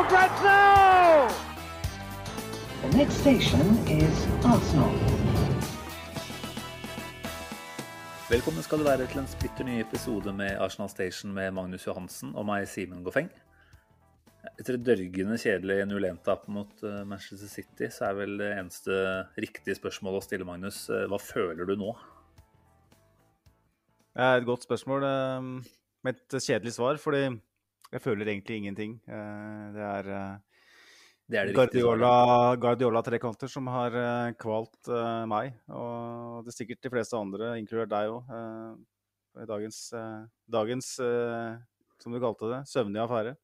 for grabs now! The next station is Arsenal. Velkommen skal du være til en splitter ny episode med Arsenal Station med Magnus Johansen og meg, Simen Goffeng. Etter et dørgende kjedelig 0-1-tap mot eh, Manchester City, så er vel det eneste riktige spørsmålet å stille, Magnus, eh, hva føler du nå? Det er et godt spørsmål eh, med et kjedelig svar, fordi jeg føler egentlig ingenting. Eh, Det er eh, Det er det. Guardiola, Guardiola trekanter som har eh, kvalt uh, meg, og det er sikkert de fleste andre, inkludert deg òg, i dagens, uh, dagens eh, som du kalte det, søvnige affære.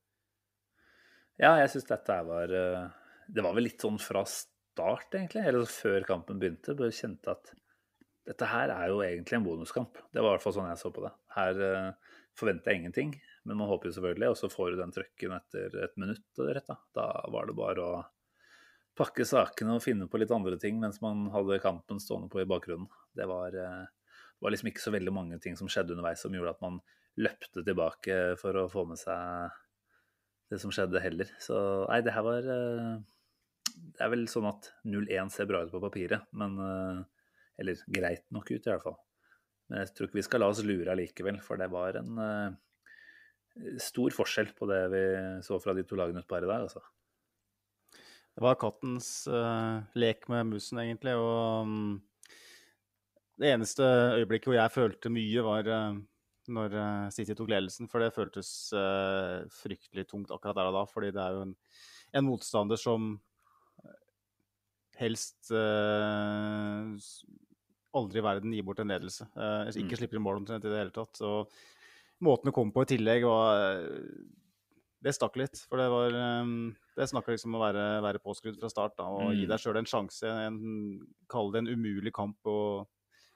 Ja, jeg syns dette var eh, Det var vel litt sånn fra start, egentlig, eller før kampen begynte. Bare kjente at dette her er jo egentlig en bonuskamp. Det var i hvert fall sånn jeg så på det. Her uh, forventer jeg ingenting, men man håper jo selvfølgelig, og så får du den trøkken etter et minutt rett da. Da var det bare å pakke sakene og finne på litt andre ting mens man hadde kampen stående på i bakgrunnen. Det var, eh, det var liksom ikke så veldig mange ting som skjedde underveis som gjorde at man løpte tilbake for å få med seg det som skjedde heller. Så nei, det her var eh, Det er vel sånn at 0-1 ser bra ut på papiret, men eh, Eller greit nok ut, i hvert fall. Men jeg tror ikke vi skal la oss lure allikevel, for det var en stor forskjell på det vi så fra de to lagene utpå her i dag, altså. Det var kattens uh, lek med musen, egentlig. Og um, det eneste øyeblikket hvor jeg følte mye, var uh, når uh, City tok ledelsen. For det føltes fryktelig tungt akkurat der og da. Fordi det er jo en, en motstander som helst aldri i verden gir bort en ledelse. Ikke Mm. slipper i mål omtrent i det hele tatt. Og måten det kom på i tillegg, var eh, Det stakk litt. For det var eh, Det snakka liksom om å være, være påskrudd fra start da, og gi Mm. deg sjøl en sjanse. En, Kall det en umulig kamp å,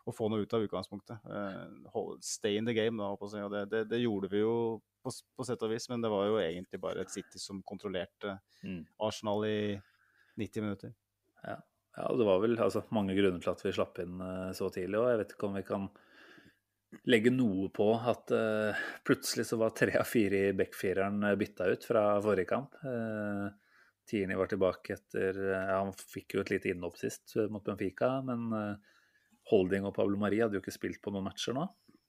å få noe ut av utgangspunktet. Hold- stay in the game, da. Og det, det, det gjorde vi jo på, på sett og vis, men det var jo egentlig bare et City som kontrollerte Mm. Arsenal i 90 minutter. Ja, ja, det var vel altså, mange grunner til at vi slapp inn uh, så tidlig, og jeg vet ikke om vi kan legge noe på at uh, plutselig så var tre av fire i backfireren eh, bytta ut fra forrige kamp. Uh, Tierney var tilbake etter ja, Han fikk jo et lite innhopp sist mot Benfica, men uh, Holding og Pablo Mari hadde jo ikke spilt på noen matcher nå.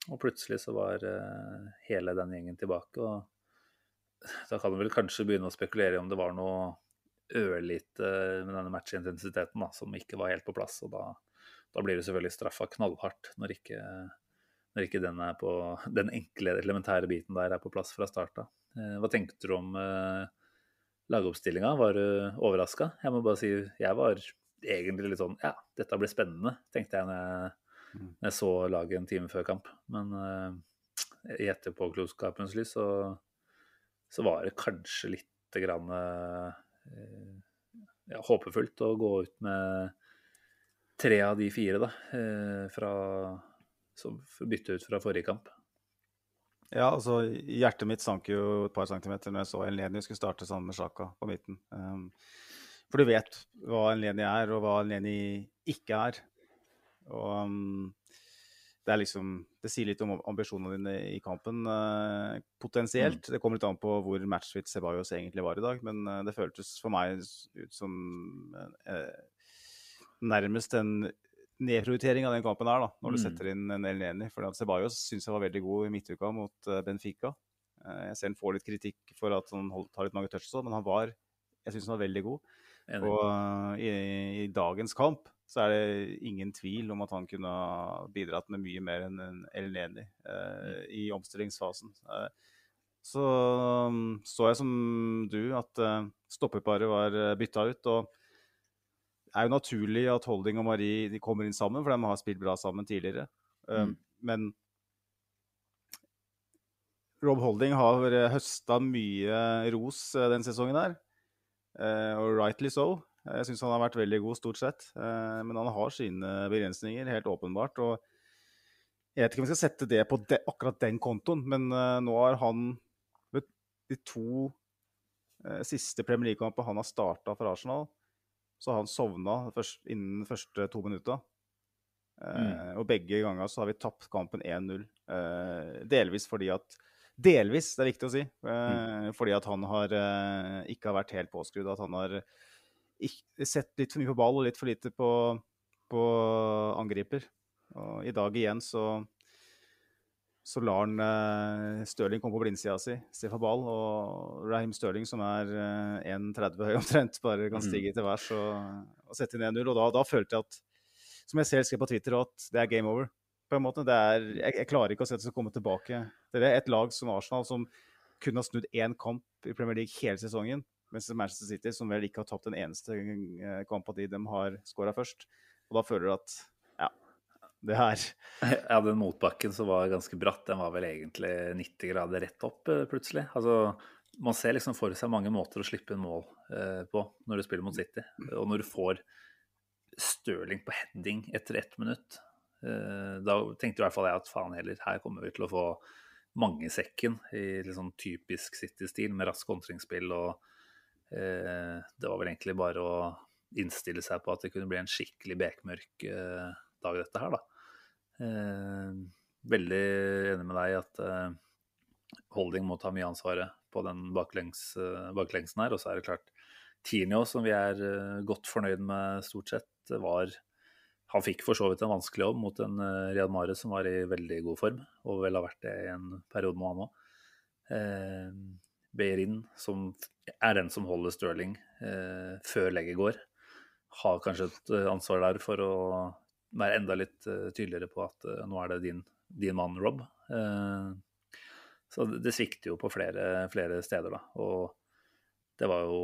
Og plutselig så var uh, hele den gjengen tilbake. og Da kan du vel kanskje begynne å spekulere om det var noe ørlite med denne matchintensiteten da, som ikke var helt på plass. og Da, da blir du selvfølgelig straffa knallhardt når ikke, når ikke den, er på, den enkle, elementære biten der er på plass fra start av. Eh, Hva tenkte du om eh, lagoppstillinga? Var du overraska? Jeg må bare si jeg var egentlig litt sånn Ja, dette blir spennende, tenkte jeg når jeg, når jeg så laget en time før kamp. Men eh, i etterpåklokskapens lys så, så var det kanskje lite grann ja, håpefullt å gå ut med tre av de fire, da, eh, fra, som bytte ut fra forrige kamp. Ja, altså hjertet mitt sank jo et par centimeter når jeg så Elneni skulle starte sammen med Sjaka på midten. Um, for du vet hva Elneni er, og hva Elneni ikke er. Og um, det er liksom Det sier litt om ambisjonene dine i kampen. uh, potensielt. Det kommer litt an på hvor matchfit Sebajos egentlig var i dag, men uh, det føltes for meg ut som uh, nærmest en nedprioritering av den kampen her, da, når du Mm. setter inn en Elneni. For Ceballos syns jeg var veldig god i midtuka mot eh, Benfica. Eh, jeg ser han får litt kritikk for at han tar litt mange touch, sånn, men han var jeg syns han var veldig god. Enig. Og eh, i, i dagens kamp så er det ingen tvil om at han kunne ha bidratt med mye mer enn en Elneni eh, i omstillingsfasen. Eh, så um, så jeg som du at stoppeparet var bytta ut. og er jo naturlig at Holding og Marie de kommer inn sammen, for de har spilt bra sammen tidligere. Um, Mm. Men Rob Holding har høsta mye ros eh, den sesongen her. Eh, og rightly so. Jeg syns han har vært veldig god stort sett. Eh, men han har sine begrensninger, helt åpenbart. Og jeg vet ikke om vi skal sette det på de, akkurat den kontoen, men nå har han de to siste Premier League-kampene han har starta for Arsenal, så har han sovna først, innen de første to minutta. Mm. Og begge ganger så har vi tapt kampen 1-0. delvis fordi at Delvis, det er viktig å si. Mm. Fordi at han har ikke har vært helt påskrudd. At han har sett litt for mye på ball og litt for lite på, på angriper. Og i dag igjen så, så lar han uh, Stirling komme på blindsida si, Stefan ball. Og Raheem Stirling, som er uh, 1,30 høy omtrent, bare kan mm. stige til værs og, og, sette inn 1-0. Og da, da, følte jeg at, som jeg selv skrev på Twitter, at det er game over. på en måte. Er, jeg, jeg, klarer ikke å se at det skal komme tilbake. Det er et lag som Arsenal som kunne ha snudd én kamp i Premier League hele sesongen. Mens Manchester City, som vel ikke har tapt en eneste eh, kamp av de de har skåra først. Og da føler du at det her Ja, den motbakken som var ganske bratt, den var vel egentlig 90 grader rett opp eh, plutselig. Altså, man ser liksom for seg mange måter å slippe inn mål eh, på når du spiller mot City. Og når du får Stirling på heading etter ett minutt, eh, da tenkte i hvert fall jeg at faen heller, her kommer vi til å få mange i sekken i liksom typisk City-stil med rask kontringsspill og Eh, det var vel egentlig bare å innstille seg på at det kunne bli en skikkelig bekmørk dag, dette her, da. Eh, veldig enig med deg at Holding må ta mye ansvaret på den baklengs, baklengsen her. Og så er det klart Tinio, som vi er godt fornøyd med stort sett, var Han fikk for så vidt en vanskelig jobb mot en Riyad Mare som var i veldig god form, og vel har vært det i en periode med han òg. Beirin, som er den som holder Stirling eh, før legget går, har kanskje et eh, ansvar der for å være enda litt uh, tydeligere på at uh, nå er det din, din mann, Rob. Uh, så det, svikter jo på flere, flere, steder, da. Og det var jo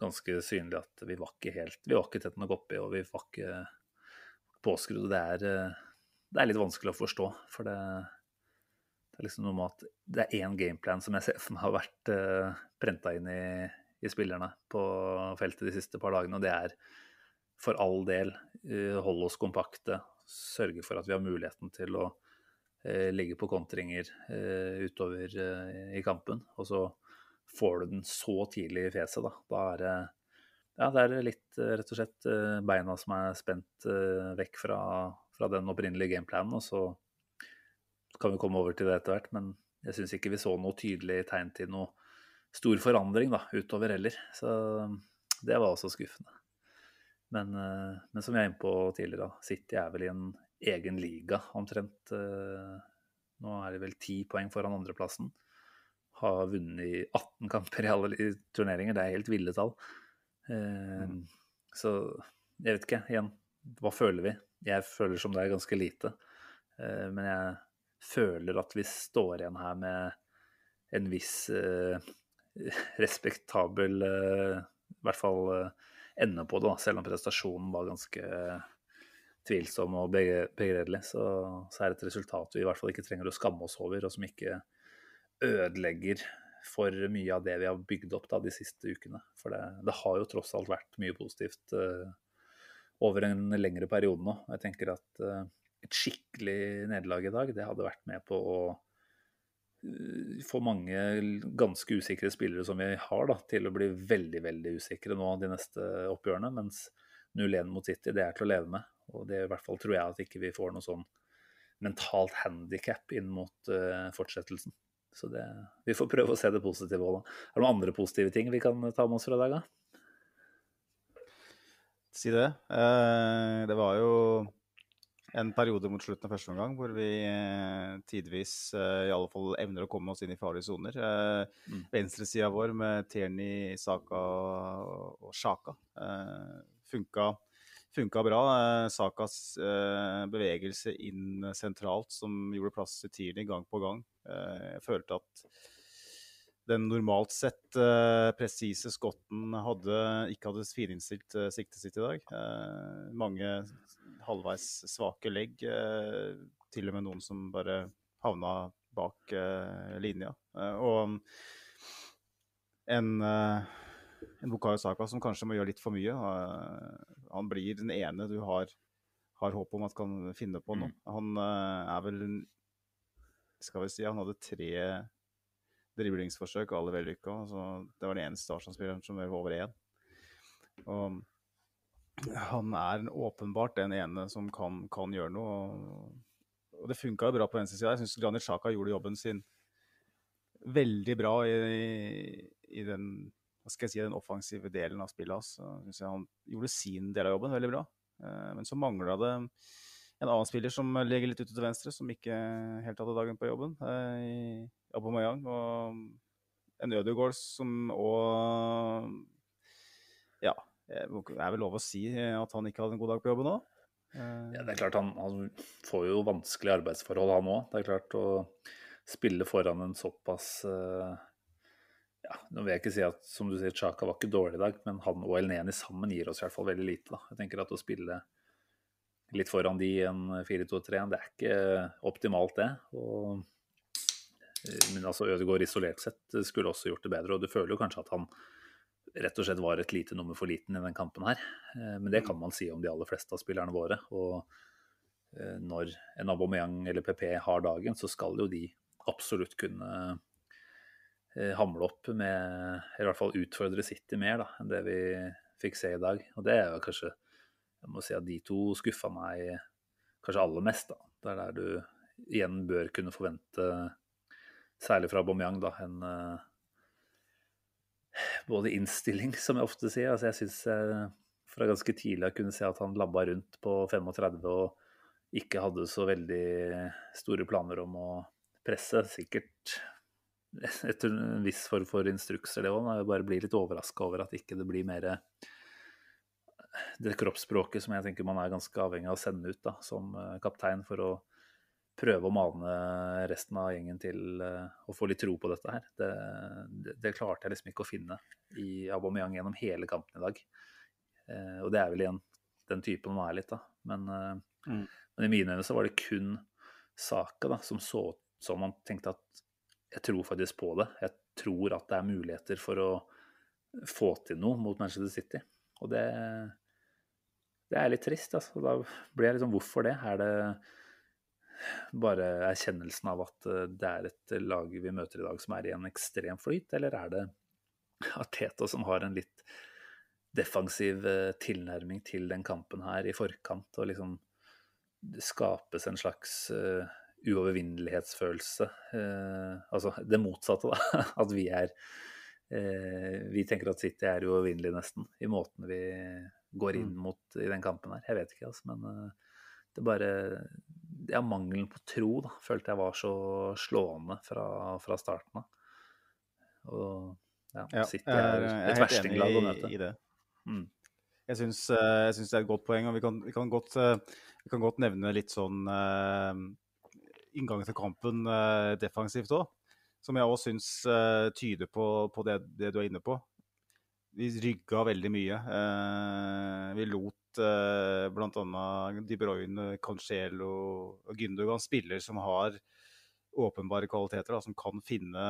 ganske synlig at vi var ikke helt Vi var ikke tett nok oppi, og vi var ikke påskrudd. Det er, det er litt vanskelig å forstå, for det, det er liksom noe med at det er én gameplan som jeg ser meg har vært eh, prenta inn i, i, spillerne på feltet de siste par dagene, og det er for all del uh, holde oss kompakte, sørge for at vi har muligheten til å uh, ligge på kontringer uh, utover i kampen. Og så får du den så tidlig i fjeset, da. Da er det ja, det er litt rett og slett beina som er spent vekk fra, fra den opprinnelige gameplanen, og så kan vi komme over til det etter hvert, men jeg syns ikke vi så noe tydelig tegn til noe stor forandring da, utover heller. Så det var også skuffende. Men, eh, men som jeg er inne på tidligere, City er vel i en egen liga omtrent. Eh, nå er det vel ti poeng foran andreplassen. Har vunnet i 18 kamper i alle turneringer. Det er helt ville tall. Eh, mm. Så jeg vet ikke. Igjen, hva føler vi? Jeg føler som det er ganske lite. Men jeg føler at vi står igjen her med en viss respektabel I hvert fall ende på det, da. selv om prestasjonen var ganske tvilsom og begredelig. Så, så, er det et resultat vi i hvert fall ikke trenger å skamme oss over, og som ikke ødelegger for mye av det vi har bygd opp da, de siste ukene. For det, det har jo tross alt vært mye positivt uh, over en lengre periode nå. Jeg tenker at uh, et skikkelig nederlag i dag, det hadde vært med på å få mange ganske usikre spillere som vi har, da, til å bli veldig veldig usikre nå de neste oppgjørene. Mens 0-1 mot City, det er til å leve med. Og det i hvert fall tror jeg at ikke vi får noe sånn mentalt handikap inn mot uh, fortsettelsen. Så det, vi får prøve å se det positive òg, da. Er det noen andre positive ting vi kan ta med oss fra i dag, da? Si det. Uh, det var jo en periode mot slutten av første omgang hvor vi eh, tidvis eh, i alle fall evner å komme oss inn i farlige soner. Eh, mm. Venstresida vår med Tierney, Saka og Sjaka eh, funka, funka, bra. Sakas eh, bevegelse inn sentralt som gjorde plass til Tierney gang på gang. Eh, jeg følte at den normalt sett eh, presise skotten hadde, ikke hadde fininnstilt eh, siktet sitt i dag. Eh, mange halvveis svake legg. Eh, til og med noen som bare havna bak uh, linja. Uh, og en, uh, en Bukayo Saka som kanskje må gjøre litt for mye. han blir den ene du har, har håp om at kan finne på nå. Mm. Han er vel Skal vi si han hadde tre driblingsforsøk, alle vellykka. Det var den eneste Arsenal-spilleren som var over én. Og han er åpenbart den ene som kan, kan gjøre noe. Og, og det funka bra på venstresida. Jeg syns Granit Xhaka gjorde jobben sin veldig bra i, i den, si, den offensive delen av spillet hans. Altså. han gjorde sin del av jobben veldig bra. Eh, men så mangla det en annen spiller som ligger litt ute til venstre, som ikke helt hadde dagen på jobben. Eh, i Aubameyang. Og en Ødegaard som òg Ja, det er vel lov å si at han ikke hadde en god dag på jobben òg? Ja, det er klart han, han får jo vanskelige arbeidsforhold, han òg. Det er klart å spille foran en såpass ja, Nå vil jeg ikke si at som du sier, Chaka var ikke dårlig i dag, men han og Elneni sammen gir oss i hvert fall veldig lite. da. Jeg tenker at å spille litt foran de i en 4-2-3, det er ikke optimalt, det. Og, eh, men altså Ødegaard isolert sett skulle også gjort det bedre, og du føler jo kanskje at han rett og slett var et lite nummer for liten i den kampen her. Eh, men det kan man si om de aller fleste av spillerne våre. Og eh, når en Aubameyang eller PP har dagen, så skal jo de absolutt kunne eh, hamle opp med i hvert fall utfordre City mer da, enn det vi fikk se i dag. Og det er jo kanskje Jeg må si at de to skuffa meg kanskje aller mest. da. Det er der du igjen bør kunne forvente, særlig fra Aubameyang, da, en både innstilling, som jeg ofte sier. Altså jeg syns fra ganske tidlig jeg kunne se at han labba rundt på 35 og ikke hadde så veldig store planer om å presse. Sikkert etter en viss form for instrukser, det òg. Jeg bare blir litt overraska over at ikke det blir mer det kroppsspråket som jeg tenker man er ganske avhengig av å sende ut da, som eh, kaptein for å prøve å mane resten av gjengen til uh, å få litt tro på dette her. Det, det, det, klarte jeg liksom ikke å finne i Aubameyang gjennom hele kampen i dag. Uh, og det er vel igjen den typen han er litt, da. Men, uh, mm. men i mine øyne så var det kun Saka da, som så som man tenkte at jeg tror faktisk på det. Jeg tror at det er muligheter for å få til noe mot Manchester City. Og det, det er litt trist. Altså. Da blir jeg liksom Hvorfor det? Er det bare erkjennelsen av at eh, det er et lag vi møter i dag som er i en ekstrem flyt, eller er det Arteta som har en litt defensiv eh, tilnærming til den kampen her i forkant, og liksom det skapes en slags uh, uovervinnelighetsfølelse. Uh, altså det motsatte, da. At vi er uh, Vi tenker at City er uovervinnelig, nesten, i måten vi går inn mm. mot i den kampen her. Jeg vet ikke, altså, men det bare ja, mangelen på tro da, følte jeg var så slående fra, fra starten av. Og ja, ja City er et verstinglag å møte. I det. Mm. Jeg syns, eh, jeg syns, det er et godt poeng, og vi kan, vi kan, godt, eh, vi kan godt, nevne litt sånn uh, inngang til kampen uh, defensivt òg. Som jeg òg syns uh, tyder på, på det, det, du er inne på. Vi rygga veldig mye. vi lot uh, bl.a. De Bruyne, Cancelo og Gündogan spiller som har åpenbare kvaliteter, da, som kan finne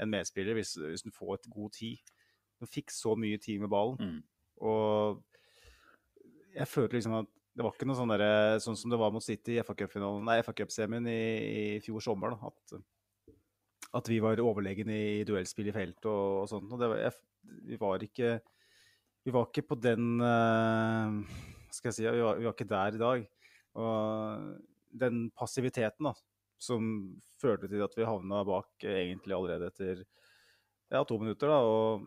en medspiller hvis, hvis hun får et god tid. Hun fikk så mye tid med ballen. Mm. Og jeg følte liksom at det var ikke noe sånn, der, sånn som det var mot City i FA Cup-semien i, i, fjor sommer. Da, at, at, vi var overlegne i duellspill i felt og, og sånt. Og var, jeg, vi var ikke vi var ikke på den uh, Skal jeg si, vi var, vi var, ikke der i dag. Og den passiviteten da, som førte til at vi havna bak uh, egentlig allerede etter ja, to minutter, da, og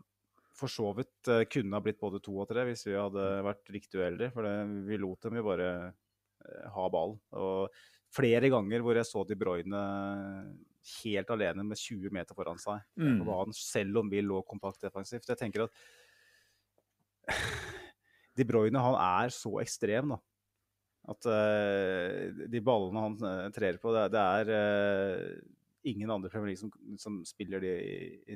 for så vidt uh, kunne ha blitt både to og tre hvis vi hadde vært riktig uheldige. For det, vi lot dem jo bare ha ballen. Og flere ganger hvor jeg så De Bruyne helt alene med 20 meter foran seg mm. på banen, selv om vi lå kompakt defensivt. Jeg tenker at De Bruyne han er så ekstrem, da. At uh, de ballene han uh, trer på, det, det er uh, ingen andre i Premier League som, som spiller de,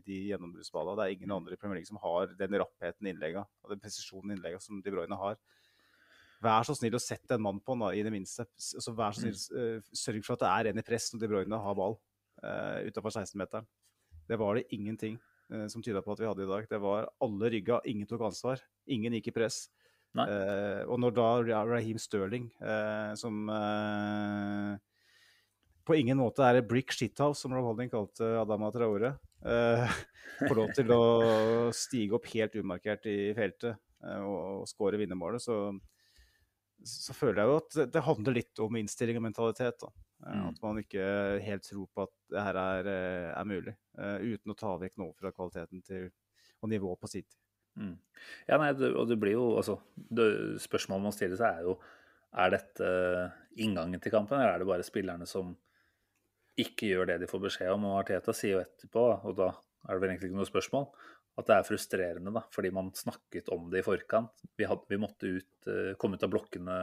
de gjennombruddsballene. Det er ingen andre i Premier League som har den rappheten i innlegga og den presisjonen i innlegga som De Bruyne har. Vær så snill å sette en mann på han, i det minste. Altså, vær så snill, uh, Sørg for at det er en i press når De Bruyne har ball. uh, utafor 16-meteren. Det var det ingenting som tyda på at vi hadde i dag. Det var alle rygga, ingen tok ansvar. Ingen gikk i press. Uh, og når da Raheem Sterling, uh, som uh, på ingen måte er et brick shithouse, som Rob Holding kalte Adama Traore, får lov til å stige opp helt umarkert i feltet og, og skåre vinnermålet, så, så, føler jeg jo at det handler litt om innstilling og mentalitet. da. Mm. At man ikke helt tror på at det her er, er mulig, uten å ta vekk noe fra kvaliteten til, og nivået på City. Mm. Ja, nei, og det blir jo altså det, Spørsmålet man stiller seg, er jo er dette inngangen til kampen, eller er det bare spillerne som ikke gjør det de får beskjed om? Og Arteta sier jo etterpå, og da er det vel egentlig ikke noe spørsmål, at det er frustrerende, da, fordi man snakket om det i forkant. Vi, hadde, vi måtte ut, uh, komme ut av blokkene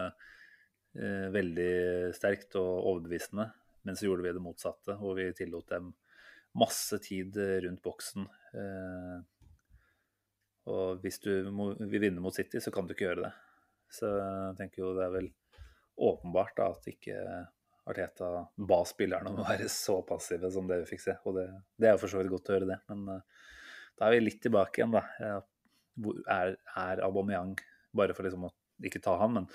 eh, veldig sterkt og overbevisende, men så gjorde vi det motsatte, og vi tillot dem masse tid rundt boksen. Uh, og hvis du vil vinne mot City, så kan du ikke gjøre det. Så jeg tenker jo det er vel åpenbart da, at ikke Arteta ba spillerne om å være så passive som det vi fikk se. Og det, det er jo for så vidt godt å høre det, men uh, da er vi litt tilbake igjen, da. Er, er Aubameyang, bare for liksom å ikke ta han, men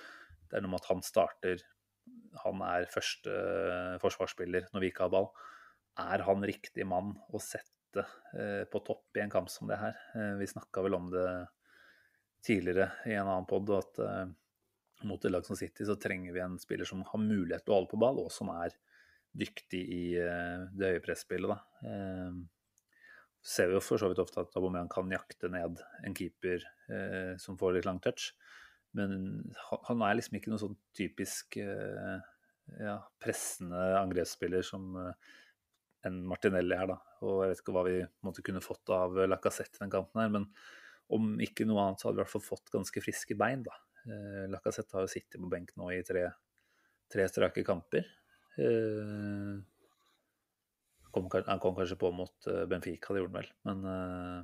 det er noe med at han starter Han er første uh, forsvarsspiller når vi ikke har ball. Er han riktig mann å sette sitte eh, på topp i en kamp som det her. Eh, vi snakka vel om det tidligere i en annen pod, at eh, mot et lag som City så trenger vi en spiller som har mulighet til å holde på ball, og som er dyktig i det høye presspillet. Da. ser vi jo for så vidt ofte at Aubameyang kan jakte ned en keeper som får litt lang touch. Men han er liksom ikke noen sånn typisk ja, pressende angrepsspiller som enn Martinelli her, da. Og jeg vet ikke hva vi måtte kunne fått av Lacassette i den kampen her, men om ikke noe annet så hadde vi i hvert fall fått ganske friske bein, da. Eh, Lacassette har jo sittet på benk nå i tre, tre strake kamper. Eh, kom, han kom kanskje på mot eh, Benfica, det gjorde han vel. Men eh,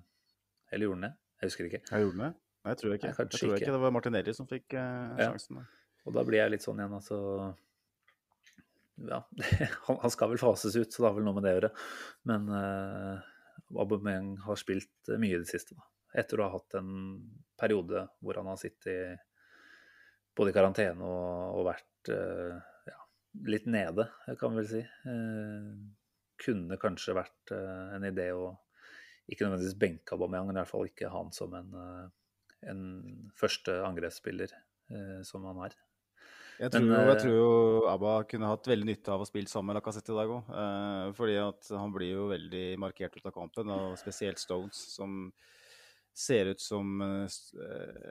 Eller gjorde han det? Jeg husker ikke. Jeg gjorde han det? Nei, jeg tror ikke. Jeg, jeg tror ikke. Det var Martinelli som fikk eh, sjansen. Ja. Og da blir jeg litt sånn igjen, altså ja, han skal vel fases ut, så det har vel noe med det å gjøre. Men uh, Aubameyang har spilt mye i det siste. Da. Etter å ha hatt en periode hvor han har sittet både i karantene og, og vært uh, ja, litt nede, kan vi vel si. Uh, kunne kanskje vært en idé å ikke nødvendigvis benke Aubameyang, men i hvert fall ikke ha han som en, en første angrepsspiller som han er. Jeg tror, Men, jeg tror, jo Abba kunne hatt veldig nytte av å spille sammen med Lacassette i dag òg. Eh, fordi at han blir jo veldig markert ut av kampen, og spesielt Stones, som ser ut som eh,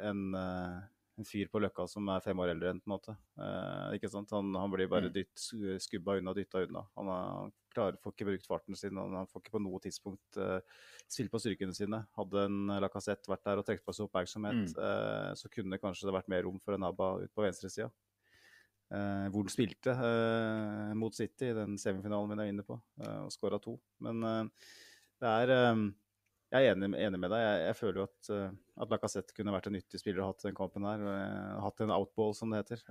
en, eh, en fyr på Løkka som er fem år eldre enn på en måte. Eh, ikke sant? Han, han blir bare mm. dytt, skubba unna, dytta unna. Han, han klarer, får ikke brukt farten sin, han, han får ikke på noe tidspunkt uh, spille på styrkene sine. Hadde en Lacassette vært der og trukket på seg oppmerksomhet, mm. uh, så kunne kanskje det vært mer rom for en Abba ut på venstresida. Hvor han spilte uh, mot City i den semifinalen vi er inne på, uh, og skåra to. Men det er um, Jeg er enig, enig med deg. Jeg, jeg føler jo at, at Lacassette kunne vært en nyttig spiller å ha den kampen her. hatt en outball, som det heter.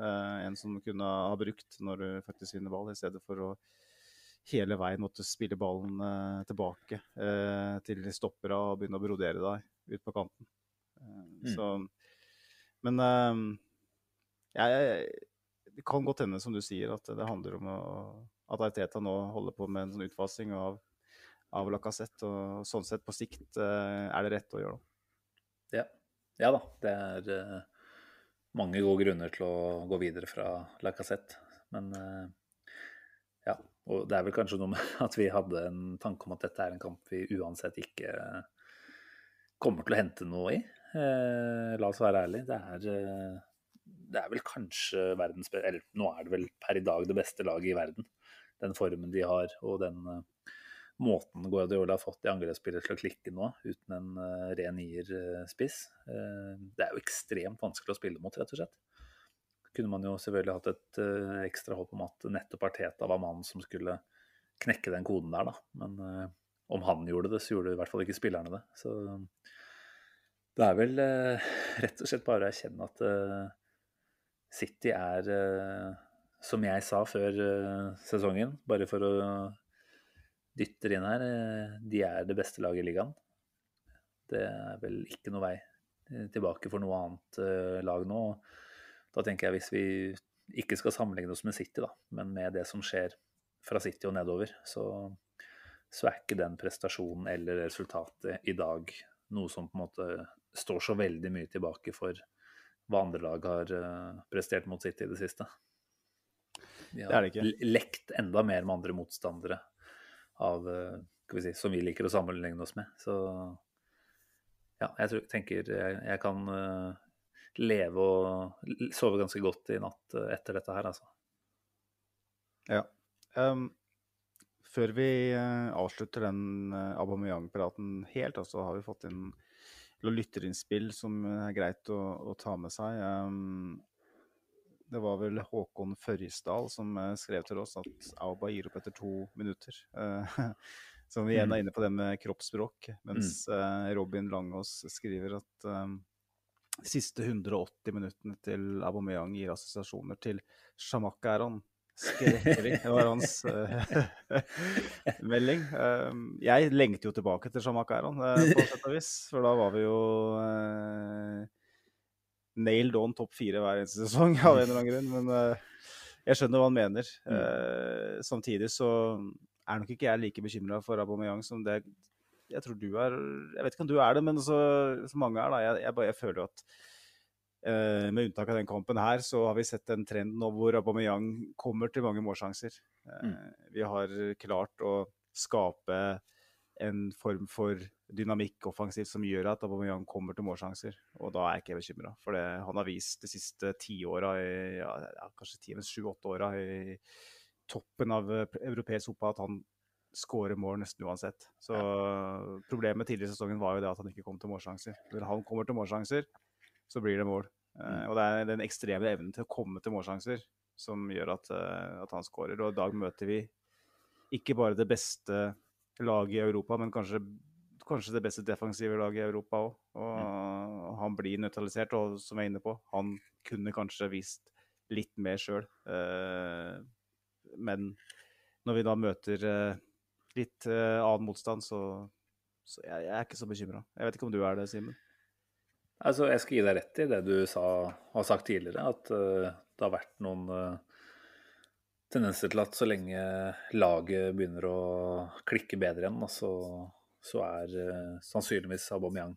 en som kunne ha brukt når du faktisk vinner ball, i stedet for å hele veien måtte spille ballen tilbake til stoppera og begynne å brodere deg ut på kanten. Mm. Så Men jeg det kan godt hende, som du sier, at det handler om å, at Arteta nå holder på med en sånn utfasing av, av Lacassette. Og sånn sett, på sikt, eh, er det rett å gjøre det. Ja. ja da. Det er uh, mange gode grunner til å gå videre fra Lacassette. Men uh, ja. Og det er vel kanskje noe med at vi hadde en tanke om at dette er en kamp vi uansett ikke kommer til å hente noe i. Uh, la oss være ærlige. Det er det er vel kanskje verdens Eller nå er det vel per i dag det beste laget i verden. Den formen de har, og den uh, måten Guardiola har fått de angrepsspillere til å klikke nå, uten en uh, ren nier-spiss. Uh, det er jo ekstremt vanskelig å spille mot, rett og slett. Kunne man jo selvfølgelig hatt et ekstra håp om at nettopp Arteta var mannen som skulle knekke den koden der, da. Men om han gjorde det, så gjorde i hvert fall ikke spillerne det. Så det er vel rett og slett bare å erkjenne at City er, eh, som jeg sa før eh, sesongen, bare for å dytte inn her, eh, de er det beste laget i ligaen. Det er vel ikke noe vei tilbake for noe annet lag nå. Da tenker jeg hvis vi ikke skal sammenligne oss med City, da, men med det som skjer fra City og nedover, så, så er ikke den prestasjonen eller resultatet i dag noe som på en måte står så veldig mye tilbake for hva andre lag har prestert mot City i det siste. De Det har det ikke. lekt enda mer med andre motstandere av, eh, vi si, som vi liker å sammenligne oss med. Så ja, jeg tror, tenker jeg, jeg kan eh, leve og sove ganske godt i natt eh, etter dette her, altså. Ja. Um, før vi eh, avslutter den Aubameyang-praten helt, så har vi fått inn noen lytterinnspill som er greit å, å ta med seg. Um, det var vel Håkon Førjesdal som eh, skrev til oss at Auba gir opp etter to minutter. Uh, som vi igjen er inne på det med kroppsspråk. Mens uh, Robin Langås skriver at ehm, siste 180 minuttene til Aubameyang gir assosiasjoner til Shamak Aron. Skrekkelig. Det var hans uh, melding. Um, jeg lengter jo tilbake til Jamak Aron, uh, på sett og vis. For da var vi jo uh, nailed on topp fire hver eneste sesong av en eller annen grunn. Men eh, jeg skjønner hva han mener. Eh, samtidig så er nok ikke jeg like bekymra for Aubameyang som det jeg tror du er Jeg vet ikke om du er det, men så, så mange er, da. Jeg, jeg, jeg føler jo at eh, med unntak av den kampen her, så har vi sett en trend nå hvor Aubameyang kommer til mange målsjanser. Mm. Vi har klart å skape en form for dynamikk offensivt som gjør at Aubameyang kommer til målsjanser. Og da er jeg ikke bekymra. For det, han har vist de siste tiåra, ja, ja, kanskje sju-åtte åra i toppen av eh, europeisk fotball, at han skårer mål nesten uansett. Så problemet tidligere i sesongen var jo det at han ikke kom til målsjanser. Når han kommer til målsjanser, så blir det mål. Eh, og det er den ekstreme evnen til å komme til målsjanser som gjør at, eh, at han skårer. Og i dag møter vi ikke bare det beste laget i Europa, men kanskje, kanskje det beste defensive laget i Europa òg. Og han blir nøytralisert, og som jeg er inne på, han kunne kanskje vist litt mer sjøl. Uh, men når vi da møter eh, litt eh, annen motstand, så, så jeg, jeg er ikke så bekymra. Jeg vet ikke om du er det, Simen? Altså, jeg skal gi deg rett i det du sa, har sagt tidligere, at uh, det har vært noen uh, tendenser til at så lenge laget begynner å klikke bedre igjen, altså, så, er uh, sannsynligvis Aubameyang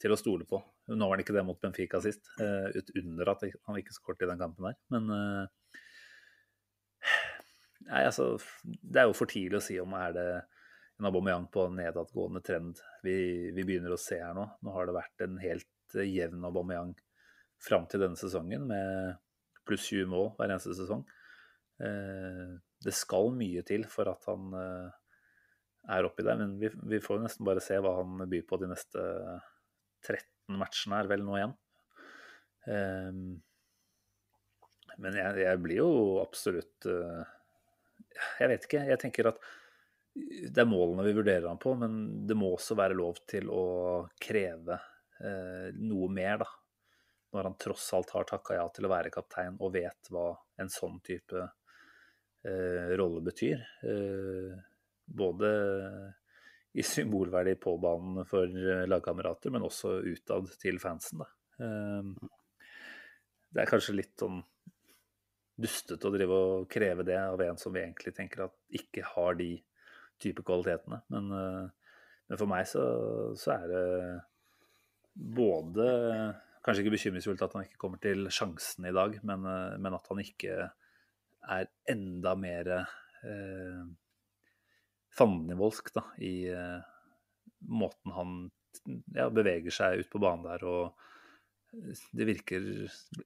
til å stole på. Nå var han ikke det mot Benfica sist, ut under at han ikke skåret i den kampen der. Men nei, altså, det er jo for tidlig å si om er det en Aubameyang på nedadgående trend vi, vi begynner å se her nå. Nå har det vært en helt eh, jevn Aubameyang fram til denne sesongen, med pluss 20 mål hver eneste sesong. Eh, det skal mye til for at han eh, er oppi der, men vi, vi får nesten bare se hva han byr på de neste 13 matchene er vel nå igjen. Eh, men jeg, jeg blir jo absolutt Jeg vet ikke. Jeg tenker at det er målene vi vurderer han på, men det må også være lov til å kreve eh, noe mer, da. Når han tross alt har takka ja til å være kaptein og vet hva en sånn type eh, rolle betyr. Eh, både i symbolverdi på banen for lagkamerater, men også utad til fansen, da. Eh, det er kanskje litt sånn dustete å drive og kreve det av en som vi egentlig tenker at ikke har de type kvalitetene. Men, eh, men for meg så, så er det både Kanskje ikke bekymringsfullt at han ikke kommer til sjansen i dag, men, eh, men at han ikke er enda mer eh, fandenivoldsk da, i eh, måten han ja, beveger seg ut på banen der. og Det virker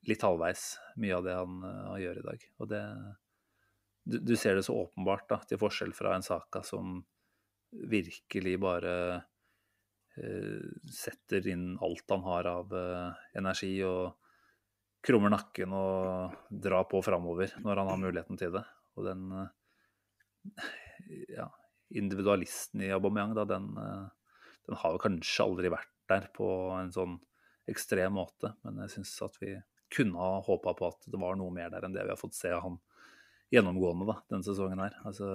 litt halvveis, mye av det han, eh, han gjør i dag. Og det, du, du ser det så åpenbart, da, til forskjell fra en Saka som virkelig bare eh, setter inn alt han har av eh, energi og krummer nakken og drar på framover når han har muligheten til det. Og den eh, ja, individualisten i Aubameyang, da, den, eh, den har jo kanskje aldri vært der på en sånn ekstrem måte, men jeg syns at vi kunne ha håpa på at det var noe mer der enn det vi har fått se av han gjennomgående da, denne sesongen her. Altså,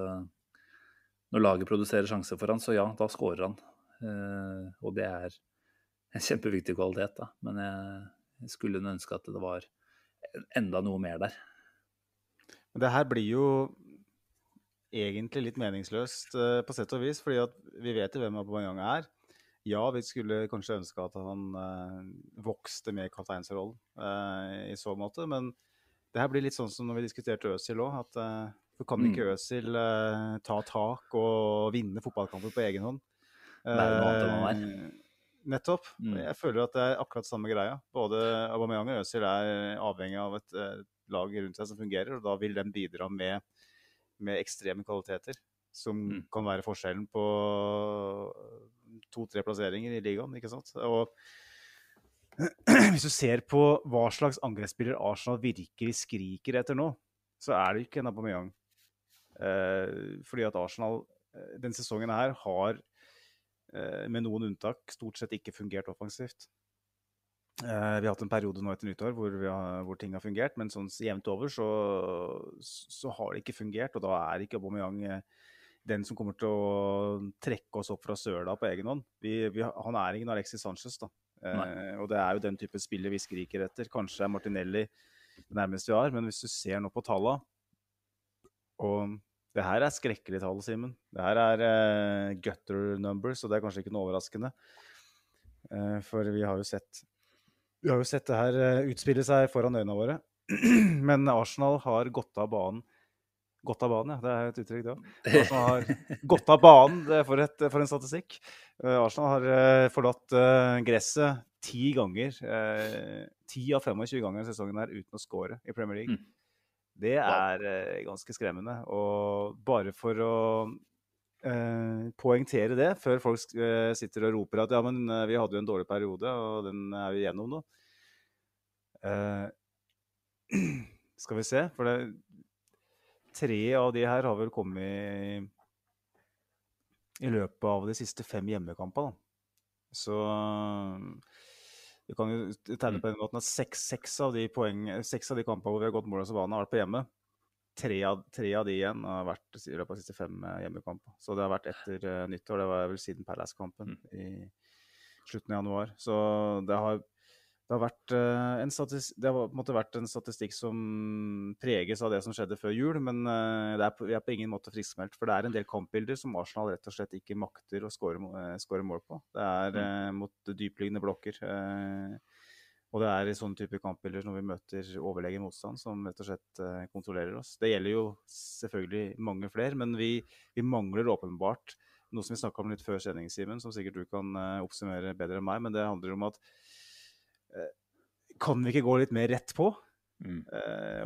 når laget produserer sjanser for han, så ja, da skårer han. Eh, og det er en kjempeviktig kvalitet, da. Men jeg skulle ønske at det var enda noe mer der. Men det her blir jo egentlig litt meningsløst eh, på sett og vis, fordi vi vet jo hvem Aubameyang er. Ja, vi skulle kanskje ønske at han eh, vokste med kapteinsrollen uh, i så måte, men det her blir litt sånn som når vi diskuterte Øzil òg, at for kan ikke mm. Øzil ta tak og vinne fotballkamper på egen hånd? Er. Nettopp. Mm. Jeg føler at det er akkurat samme greia. Både Aubameyang og Øzil er avhengig av et lag rundt seg som fungerer, og da vil den bidra med med ekstreme kvaliteter. Som mm. kan være forskjellen på to-tre plasseringer i ligaen. ikke sant? Og hvis du ser på hva slags angrepsspiller Arsenal virkelig skriker etter nå, så er det ikke en Aubameyang. Eh, fordi at Arsenal eh, denne sesongen her har, eh, med noen unntak, stort sett ikke fungert offensivt. Eh, vi har hatt en periode nå etter nyttår hvor, har, hvor ting har fungert, men sånn jevnt over så, så, har det ikke fungert. Og da er ikke Aubameyang eh, den som kommer til å trekke oss opp fra søla på egen hånd. Vi, vi, han er ingen Alexis Sanchez, da. Uh, og det er jo den type spiller vi skriker etter. Kanskje er Martinelli det nærmeste vi har, men hvis du ser nå på tallene Og det her er skrekkelige tall, Simen. Det her er uh, gutter numbers, og det er kanskje ikke noe overraskende. for vi har jo sett vi har jo sett det her utspille seg foran øynene våre. Men Arsenal har gått av banen. Gått av banen, ja. Det er et uttrykk, det òg. Arsenal har gått av banen for, et, for en statistikk. Uh, Arsenal har uh, forlatt uh, gresset ti ganger. Ti av 25 ganger i sesongen her uten å score i Premier League. Mm. Det er ganske skremmende. Og bare for å poengtere det før folk sitter og roper at ja, men vi hadde jo en dårlig periode, og den er vi gjennom nå. Skal vi se, for det Tre av de her har vel kommet i, i løpet av de siste fem hjemmekampene. Så vi kan jo tegne på den måten at seks, seks av de, poeng, seks av de kampene hvor vi har gått mål og Savana, har vært på hjemme tre av, tre av, de igjen har vært i løpet av de siste fem eh, hjemmekamper. Så det har vært etter uh, nyttår. Det var vel siden Palace-kampen mm. i slutten av januar. Så det har, det har vært uh, en statistikk, det har på en måte vært en statistikk som preges av det som skjedde før jul, men det er på, vi er på ingen måte friskmeldt. For det er en del kampbilder som Arsenal rett og slett ikke makter å skåre mål på. Det er mm. mot dypliggende blokker. Og det er i sånne type kampbilder når vi møter overlegen motstand, som rett og slett kontrollerer oss. Det gjelder jo selvfølgelig mange flere, men vi, vi mangler åpenbart noe som vi snakka om litt før sending, Simen, som sikkert du kan oppsummere bedre enn meg. Men det handler om at kan vi ikke gå litt mer rett på? Mm.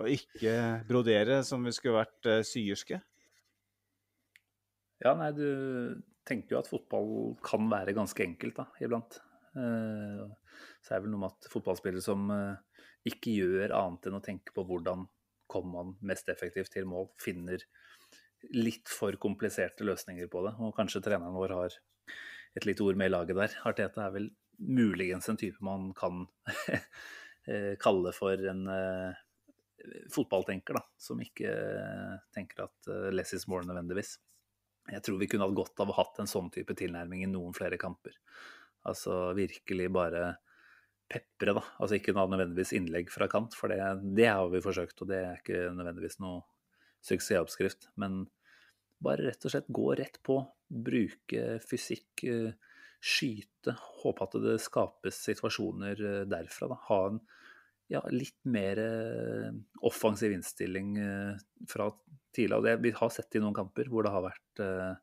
og ikke brodere som vi skulle vært syerske? Ja, nei, du tenker jo at fotball kan være ganske enkelt da, iblant. Så er det vel noe med at fotballspillere som eh, ikke gjør annet enn å tenke på hvordan kommer man mest effektivt til mål, finner litt for kompliserte løsninger på det. Og kanskje treneren vår har et lite ord med i laget der. Arteta er vel muligens en type man kan eh, kalle for en uh, fotballtenker, da. Som ikke tenker at uh, less is more nødvendigvis. Jeg tror vi kunne hatt godt av å hatt en sånn type tilnærming i noen flere kamper. Altså virkelig bare pepre, da. Altså ikke nødvendigvis innlegg fra kant, for det, det, har vi forsøkt, og det er ikke nødvendigvis noe suksessoppskrift. Men bare rett og slett gå rett på. Bruke fysikk, eh, skyte. Håpe at det skapes situasjoner eh, derfra. Da. Ha en ja, litt mer eh, offensiv innstilling fra tidlig. av. vi har sett i noen kamper hvor det har vært eh,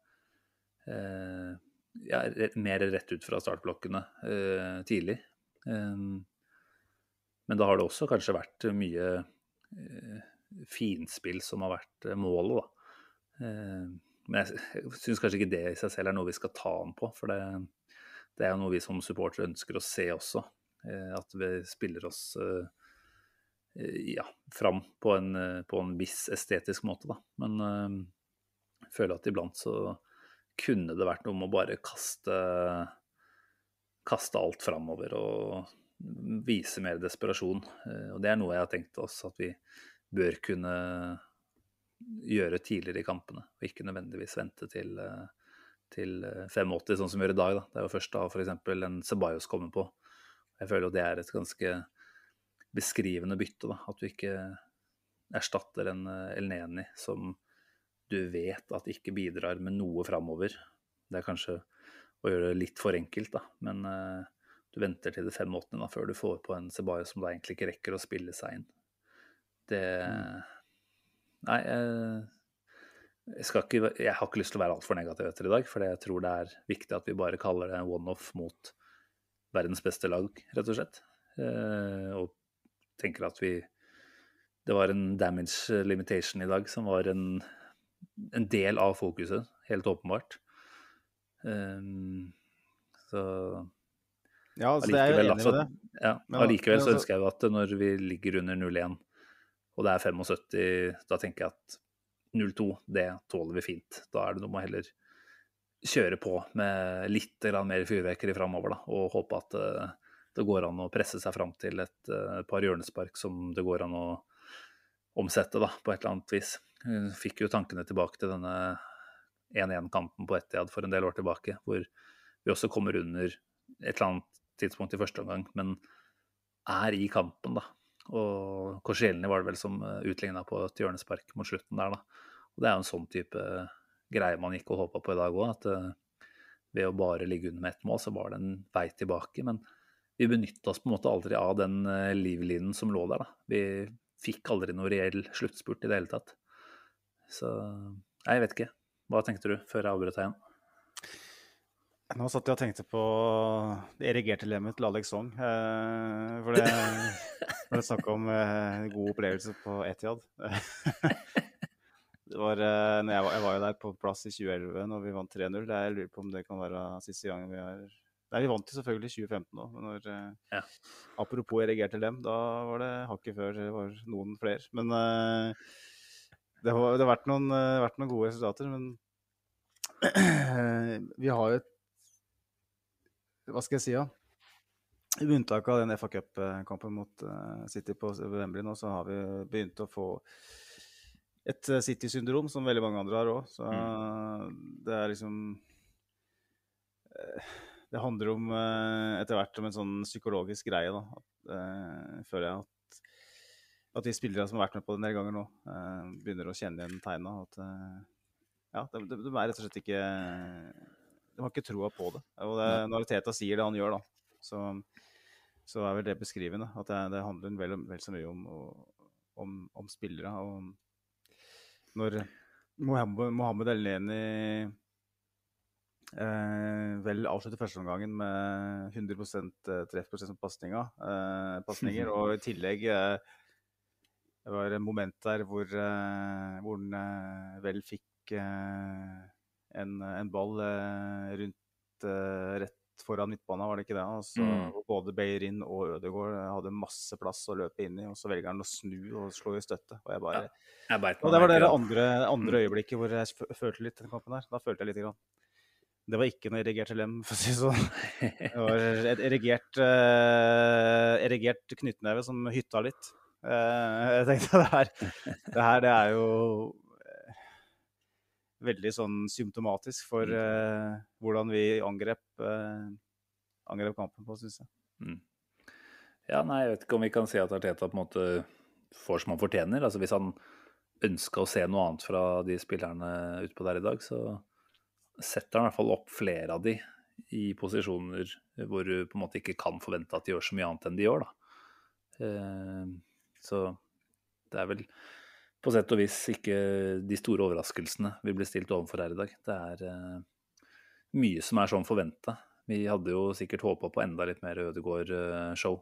ja, mer rett ut fra startblokkene eh, tidlig. Men da har det også kanskje vært mye eh, finspill som har vært eh, målet, da. Men jeg syns kanskje ikke det i seg selv er noe vi skal ta an på. For det, det er noe vi som supportere ønsker å se også. Eh, at vi spiller oss ja, fram på en, på en viss estetisk måte, da. Men jeg føler at iblant så kunne det vært noe med å bare kaste kaste alt framover og vise mer desperasjon. Eh, og det er noe jeg har tenkt oss at vi bør kunne gjøre tidligere i kampene, og ikke nødvendigvis vente til, eh, til eh, 85, sånn som vi gjør i dag. Da. Det er jo først da f.eks. en Ceballos kommer på. Jeg føler jo det er et ganske beskrivende bytte, da. At du ikke erstatter en eh, Elneni som du vet at ikke bidrar med noe framover. Det er kanskje å gjøre det litt for enkelt, da. Men uh, du venter til det 85. Da, før du får på en Ceballos som da egentlig ikke rekker å spille seg inn. Det Nei, jeg, jeg, ikke, jeg har ikke lyst til å være altfor negativ etter i dag, for jeg tror det er viktig at vi bare kaller det en one-off mot verdens beste lag, rett og slett. Eh, og tenker at vi Det var en damage limitation i dag som var en, en del av fokuset, helt åpenbart. Eh, så Ja, altså, det er jeg enig med det. Ja, Men- allikevel så men altså- ønsker jeg jo at når vi ligger under 0-1, og det er 75, da tenker jeg at 0-2, det tåler vi fint. Da er det noe med å heller kjøre på med litt mer fyrverkeri framover, da, og håpe at eh, det går an å presse seg fram til et eh, par hjørnespark som det går an å omsette da, på et eller annet vis. Jeg fikk jo tankene tilbake til denne 1-1-kampen på Etiad for en del år tilbake, hvor vi også kommer under et eller annet tidspunkt i første omgang, men er i kampen, da. Og Korsielny var det vel som utligna på et hjørnespark mot slutten der, da. Og det er jo en sånn type greie man gikk og håpa på i dag òg, at eh, ved å bare ligge under med ett mål, så var det en vei tilbake. Men vi benytta oss på en måte aldri av den eh, livlinen som lå der, da. Vi fikk aldri noe reell sluttspurt i det hele tatt. Så jeg vet ikke. Hva tenkte du før jeg avbrøt deg igjen? Nå satt jeg og tenkte på det erigerte lemmet til Alex Song. Eh, for det var det snakk om eh, god opplevelse på Etiad. det var, eh, når jeg, var, jeg var jo der på plass i 2011 når vi vant 3-0. Jeg lurer på om det kan være siste gangen vi har Nei, vi vant jo selvfølgelig 2015 òg. Når, eh, Ja. Apropos erigerte lem, da var det hakket før det var noen flere. Men eh, det, har, det har vært eh, vært noen gode resultater. Men vi har jo et hva skal jeg si, da? I unntak av den FA Cup-kampen mot uh, City på Wembley nå, så har vi begynt å få et uh, City-syndrom som veldig mange andre har òg. Så mm. det er liksom Det handler om etter hvert om en sånn psykologisk greie, da. At, føler jeg at, at de spillere som har vært med på det en del ganger nå, begynner å kjenne igjen tegna. At ja, de, de er rett og slett ikke de har ikke troa på det. Og det, når Teta sier det han gjør, da, så, så er vel det beskrivende. At det, det handler vel, vel, så mye om, om, om spillere. Og når Mohammed, Mohammed El-Neni eh, vel avslutter førsteomgangen med 100 treffprosent på eh, pasninger, og i tillegg eh, Det var en moment der hvor, eh, hvor han vel fikk en, en, ball eh, rundt eh, rett foran midtbanen, var det ikke det? Altså, mm. Både Beirin og Ødegaard hadde masse plass å løpe inn i, og så velger han å snu og slå i støtte. Og jeg bare... Ja, jeg og det var det andre, andre øyeblikket hvor jeg følte litt den kampen der. Da følte jeg litt. Grann. Det var ikke noe erigert lem, for å si det sånn. Det var et erigert, uh, erigert knyttneve som hytta litt. Uh, jeg tenkte det her, det her det er jo veldig sånn symptomatisk for uh, hvordan vi angrep, uh, angrep kampen på, syns jeg. Mm. Ja, nei, jeg vet ikke om vi kan si at Arteta på en måte får som han fortjener. Altså Hvis han ønska å se noe annet fra de spillerne utpå der i dag, så setter han i hvert fall opp flere av de i posisjoner hvor du på en måte ikke kan forvente at de gjør så mye annet enn de gjør. da. Uh, så det er vel på sett og vis ikke de store overraskelsene vi ble stilt overfor her i dag. Det er uh, mye som er sånn forventa. Vi hadde jo sikkert håpa på enda litt mer Ødegård-show.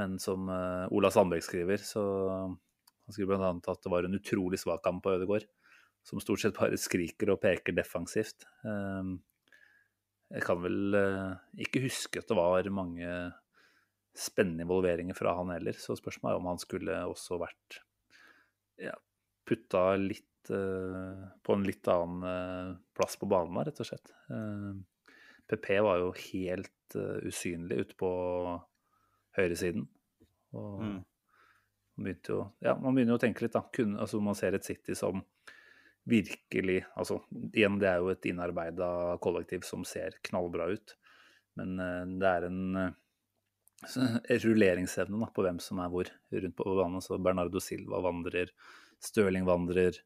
Men som uh, Ola Sandberg skriver, så han skriver bl.a. at det var en utrolig svak kamp på Ødegård. Som stort sett bare skriker og peker defensivt. Uh, jeg kan vel ikke huske at det var mange spennende involveringer fra han heller, så spørsmålet er om han skulle også vært ja, putta litt uh, på en litt annen uh, plass på banen, rett og slett. PP var jo helt usynlig ute på høyresiden. Og, mm. Man begynte jo, ja, man begynner jo å tenke litt, da. Kun, altså Man ser et City som virkelig altså Igjen, det er jo et innarbeida kollektiv som ser knallbra ut. Men det er en uh, rulleringsevne da, på hvem som er hvor rundt på banen. Så Bernardo Silva vandrer, Stirling vandrer,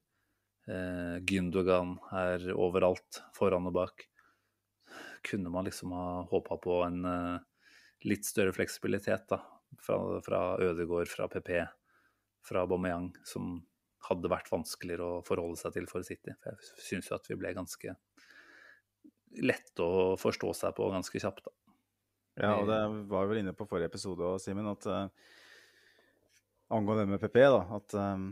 eh, Gündogan er overalt, foran og bak. Kunne man liksom ha håpa på en litt større fleksibilitet da, fra, fra Ødegård, fra PP, fra Aubameyang, som hadde vært vanskeligere å forholde seg til for City. For jeg syns jo at vi ble ganske lette å forstå seg på ganske kjapt, da. Ja, og det var vi vel inne på forrige episode òg, Simen, at uh, angående det med PP, da, at um,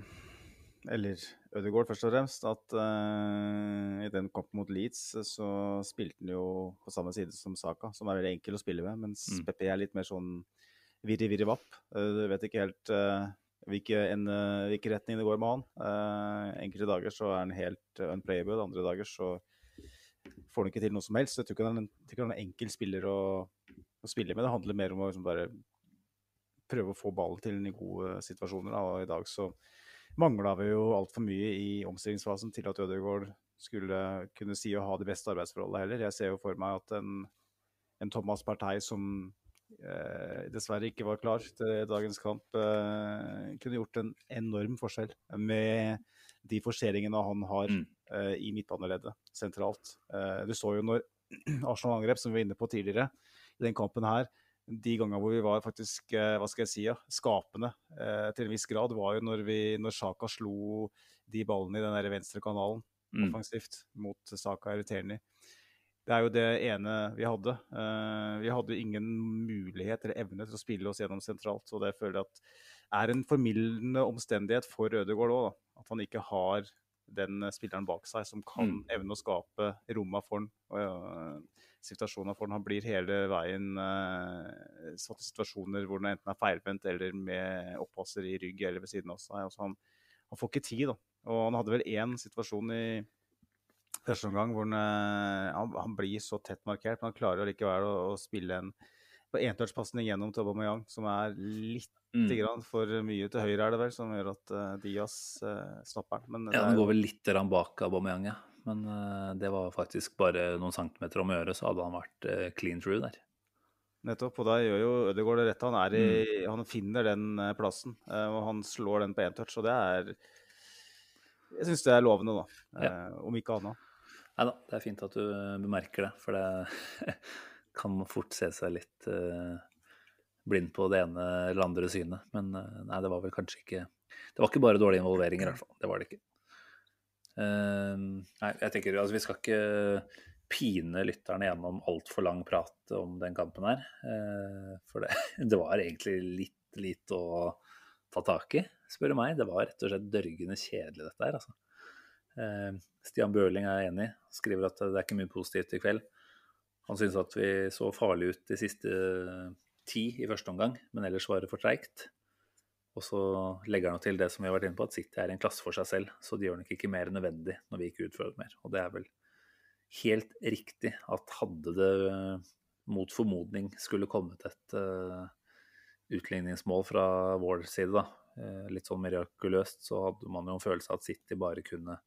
Eller Ødegaard, først og fremst. At uh, i den kampen mot Leeds så spilte han jo på samme side som Saka, som er veldig enkel å spille med, mens mm. PP er litt mer sånn virri-virri-vapp. Uh, du vet ikke helt hvilken, hvilke retning det går med han. Enkelte dager så er han helt unplayable, andre dager så får han ikke til noe som helst. Jeg tror ikke han er en, han er en enkel spiller å, å, spille med. Det handler mer om å liksom bare prøve å få ballen til i gode situasjoner. Da. Og i dag så mangla vi jo altfor mye i omstillingsfasen til at Ødegaard skulle kunne si å ha det beste arbeidsforholdet heller. Jeg ser jo for meg at en, en Thomas Partei som eh, dessverre ikke var klar til dagens kamp, eh, kunne gjort en enorm forskjell med de forseringene han har mm. eh, i midtbaneleddet sentralt. Eh, du så jo når Arsenal angrep, som vi var inne på tidligere, i den kampen her, de gangene hvor vi var faktisk eh, hva skal jeg si, ja, skapende eh, til en viss grad, var jo når, vi, når Sjaka slo de ballene i den der venstre kanalen mm. offensivt mot Saka Eriterni. Det er jo det ene vi hadde. Uh, vi hadde ingen mulighet eller evne til å spille oss gjennom sentralt. Og det føler jeg at er en formildende omstendighet for Ødegaard òg. At han ikke har den spilleren bak seg som kan mm. evne å skape romma for han. Og, uh, situasjoner for han. Han blir hele veien uh, satt i situasjoner hvor han enten er feilvendt eller med oppasser i rygg eller ved siden av seg. Altså, han, han, får ikke tid, da. Og han hadde vel én situasjon i første omgang hvor han, uh, han, han, blir så tett markert, men han klarer likevel å, å spille en på entouchpasning gjennom til Aubameyang, som er litt mm. grann for mye til høyre, er det vel, som gjør at uh, Diaz uh, stopper den. ja, den går vel litt bak Aubameyang, ja. Men uh, det var faktisk bare noen centimeter om øret, så hadde han vært uh, clean through der. Nettopp, og da gjør jo Ødegaard det rett. Han, er i, mm. han finner den plassen, og han slår den på én touch, og det er Jeg syns det er lovende, da. Ja. om ikke annet. Nei da, det er fint at du eh, bemerker det, for det kan fort se seg litt uh, blind på det ene eller andre synet. Men uh, nei, det var vel kanskje ikke Det var ikke bare dårlig involvering, i hvert fall. Det var det ikke. Uh, nei, jeg tenker altså vi skal ikke pine lytterne gjennom altfor lang prat om den kampen her. for det, det var egentlig litt lite å ta tak i, spør du meg. Det var rett og slett dørgende kjedelig, dette her, altså. Eh, Stian Børling er enig, skriver at det er ikke mye positivt i kveld. Han syns at vi så farlig ut de siste ti i første omgang, men ellers var det for treigt. Og så legger han til det som vi har vært inne på, at City er en klasse for seg selv, så de gjør nok ikke mer nødvendig når vi ikke utfører mer. Og det er vel helt riktig at hadde det mot formodning skulle kommet et uh, utligningsmål fra vår side, da, uh, litt sånn mirakuløst, så hadde man jo en følelse av at City bare kunne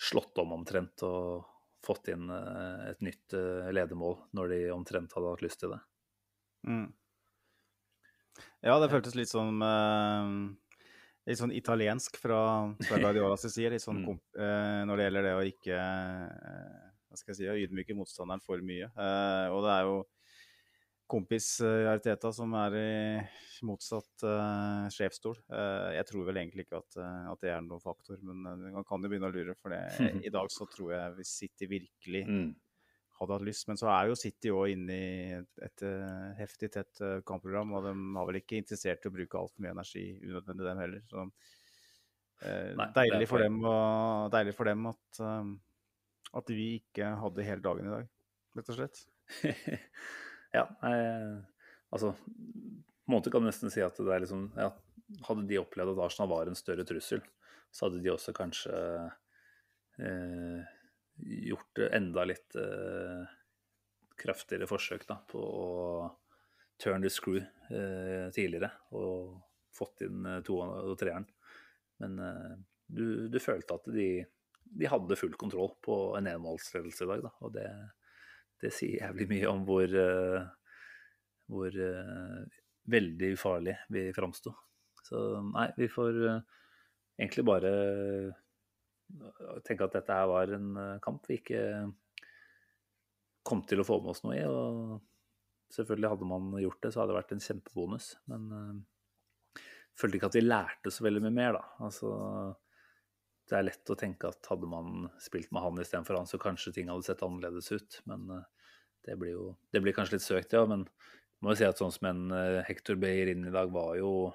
slått om omtrent og fått inn eh, et nytt eh, ledermål når de omtrent hadde hatt lyst til det. Mm. Ja, det føltes litt som uh, litt sånn italiensk fra, fra Guardiolas side. Litt sånn mm. når det gjelder det å ikke hva skal jeg si, ydmyke motstanderen for mye. og det er jo kompis uh, Arteta som er i motsatt uh, sjefsstol. Uh, jeg tror vel egentlig ikke at, at, det er noen faktor, men man kan jo begynne å lure. For det. i dag så tror jeg City virkelig mm. hadde hatt lyst. Men så er jo City òg inne i et, et uh, heftig tett kampprogram, og de har vel ikke interessert i å bruke altfor mye energi unødvendig, dem heller. Så Nei, deilig, for dem, og, deilig for dem at, at vi ikke hadde hele dagen i dag, rett og slett. Ja, eh, altså På en måte kan du nesten si at det er liksom ja, Hadde de opplevd at Arsenal var en større trussel, så hadde de også kanskje eh, gjort enda litt eh, kraftigere forsøk da, på å turn the screw eh, tidligere. Og fått inn eh, to og treeren. Men eh, du, du følte at de, de hadde full kontroll på en enmålsledelse i dag, da. Og det, det sier jævlig mye om hvor, eh, hvor eh, veldig ufarlig vi framsto. Så nei, vi får eh, egentlig bare tenke at dette her var en kamp vi ikke kom til å få med oss noe i. og Selvfølgelig hadde man gjort det, så hadde det vært en kjempebonus. Men uh, følte ikke at vi lærte så veldig mye mer, da. Altså, det er lett å tenke at hadde man spilt med han istedenfor han, så kanskje ting hadde sett annerledes ut. Men uh, det blir jo Det blir kanskje litt søkt, ja. Men jeg må jo si at sånn som en uh, Hector Beyer inn i dag var jo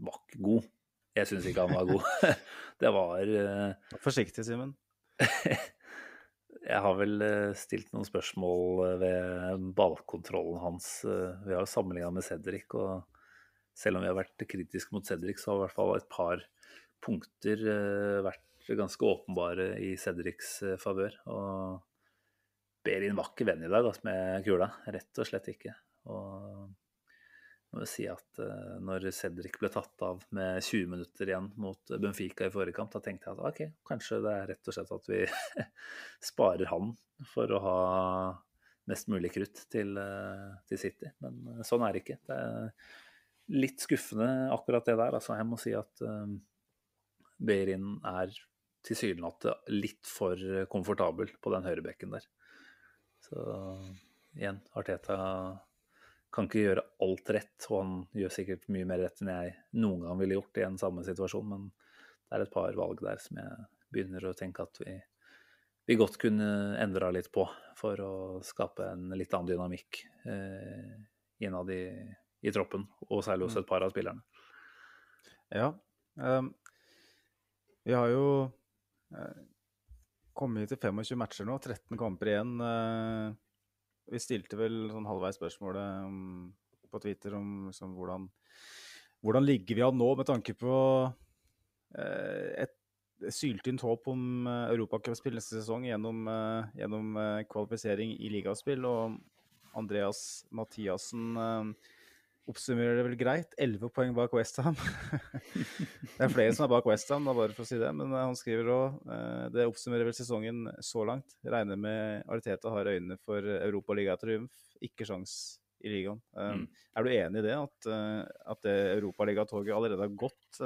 var ikke god. Jeg syns ikke han var god. det var uh, Forsiktig, Simen. Jeg har vel eh, stilt noen spørsmål eh, ved ballkontrollen hans. Eh, vi har jo sammenligna med Cedric, og selv om vi har vært kritiske mot Cedric, så har i hvert fall et par punkter vært ganske åpenbare i Cedrics favør. Og Berin var ikke venn i dag altså, med kula. Rett og slett ikke. Og må jo si at uh, når Cedric ble tatt av med 20 minutter igjen mot Benfica i forrige kamp, da tenkte jeg at ok, kanskje det er rett og slett at vi sparer han for å ha mest mulig krutt til, til City. Men sånn er det ikke. Det er litt skuffende akkurat det der. Altså, jeg må si at uh, Beirin er tilsynelatende litt for komfortabel på den høyrebekken der. Så igjen, Arteta kan ikke gjøre alt rett, og han gjør sikkert mye mer rett enn jeg noen gang ville gjort i en samme situasjon, men det er et par valg der som jeg begynner å tenke at vi, vi godt kunne endra litt på for å skape en litt annen dynamikk eh, innad i, i, troppen, og særlig hos mm. et par av spillerne. Ja. Um, vi har jo eh, kommet til 25 matcher nå, 13 kamper igjen. Eh, vi stilte vel sånn halvveis spørsmålet om, på Twitter om liksom, hvordan, hvordan ligger vi an nå med tanke på eh, et syltynt håp om uh, europacupspill neste sesong gjennom, uh, gjennom uh, kvalifisering i ligaspill. Og Andreas Mathiassen uh, oppsummerer det vel greit. Elleve poeng bak Westham. det er flere som er bak Westham, bare for å si det. Men han skriver òg uh, det oppsummerer vel sesongen så langt. Regner med Ariteta har øynene for Europaligatriumf, ikke sjans i ligaen. Um, mm. Er du enig i det, at, uh, at det europaligatoget allerede har gått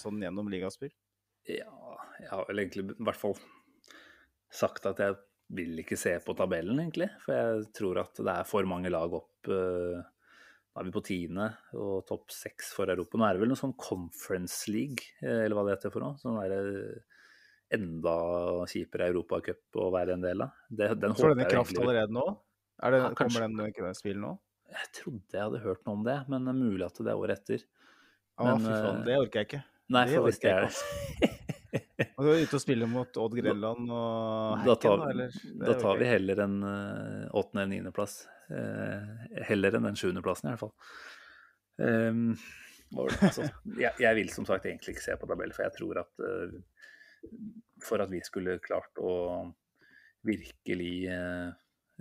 sånn gjennom ligaspill? Ja, jeg har vel egentlig i hvert fall sagt at jeg vil ikke se på tabellen, egentlig. For jeg tror at det er for mange lag opp uh, nå er vi på tiende og topp seks for Europa. Nå er det vel noe sånn Conference League, eh, eller hva det heter for noe. Sånn der, eh, enda kjipere europacup å være en del av. Det, den Får den i kraft allerede nå? Det, ja, kommer den spill nå? Jeg trodde jeg hadde hørt noe om det, men det er mulig at det er året etter. Men, fy faen, det orker jeg ikke. Nei, for hvis det er Og du er ute og spiller mot Odd Grenland og Hekken, da tar, da, eller? Da tar vi heller en åttende- eller niendeplass. Uh, heller enn den sjuendeplassen, i hvert fall. Um, altså, jeg, jeg, vil som sagt egentlig ikke se på tabell, for jeg tror at uh, for at vi skulle klart å virkelig uh,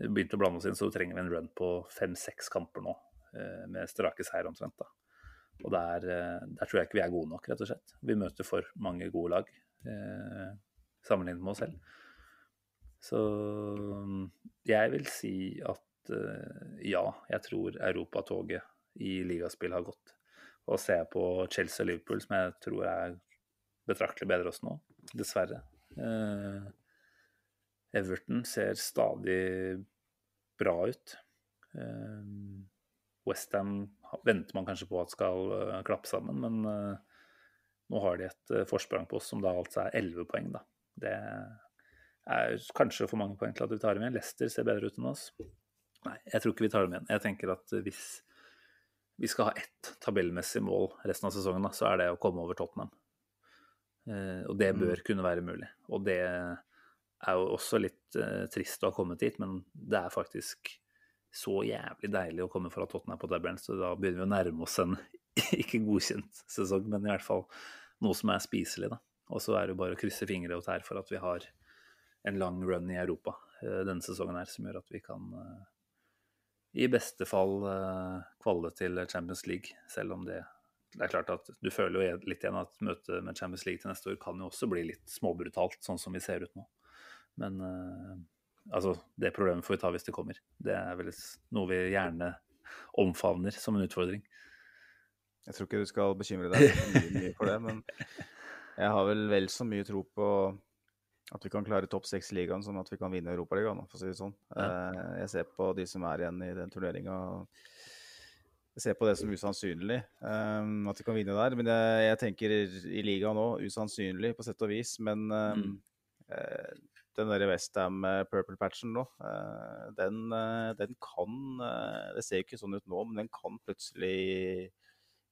begynne å blande oss inn, så trenger vi en run på fem-seks kamper nå, med strake seier omtrent. da. Og der, der, tror jeg ikke vi er gode nok, rett og slett. Vi møter for mange gode lag eh, sammenlignet med oss selv. Så jeg vil si at eh, ja, jeg tror europatoget i ligaspill har gått. Og ser jeg på Chelsea og Liverpool, som jeg tror er betraktelig bedre også nå, dessverre. Eh, Everton ser stadig bra ut. Eh, Westham venter man kanskje på at skal klappe sammen, men nå har de et forsprang på oss som da altså er 11 poeng, da. Det er kanskje for mange poeng til at vi tar dem igjen. Leicester ser bedre ut enn oss. Nei, jeg tror ikke vi tar dem igjen. Jeg tenker at hvis vi skal ha ett tabellmessig mål resten av sesongen, da, så er det å komme over Tottenham. Eh, og det bør mm. kunne være mulig. Og det er jo også litt eh, trist å ha kommet hit, men det er faktisk så jævlig deilig å komme fra Tottenham på tabellen, så da begynner vi å nærme oss en ikke godkjent sesong, men i hvert fall noe som er spiselig. da. Og så er det jo bare å krysse fingre og tær for at vi har en lang run i Europa uh, denne sesongen her, som gjør at vi kan uh, i beste fall uh, kvalle til Champions League, selv om det det er klart at du føler jo litt igjen at møtet med Champions League til neste år kan jo også bli litt småbrutalt, sånn som vi ser ut nå. Men uh, altså, det problemet får vi ta hvis det kommer. Det er vel noe vi gjerne omfavner som en utfordring. Jeg tror ikke du skal bekymre deg for det, men jeg har vel vel så mye tro på at vi kan klare topp seks i ligaen som at vi kan vinne Europaligaen, for å si det sånn. Ja. Eh, jeg ser på de som er igjen i den turneringa. Jeg ser på det som usannsynlig um, at vi kan vinne der. Men jeg, jeg tenker i ligaen òg usannsynlig på sett og vis. Men um, mm. den derre Westham purple patchen nå, den, den, kan Det ser ikke sånn ut nå, men den kan plutselig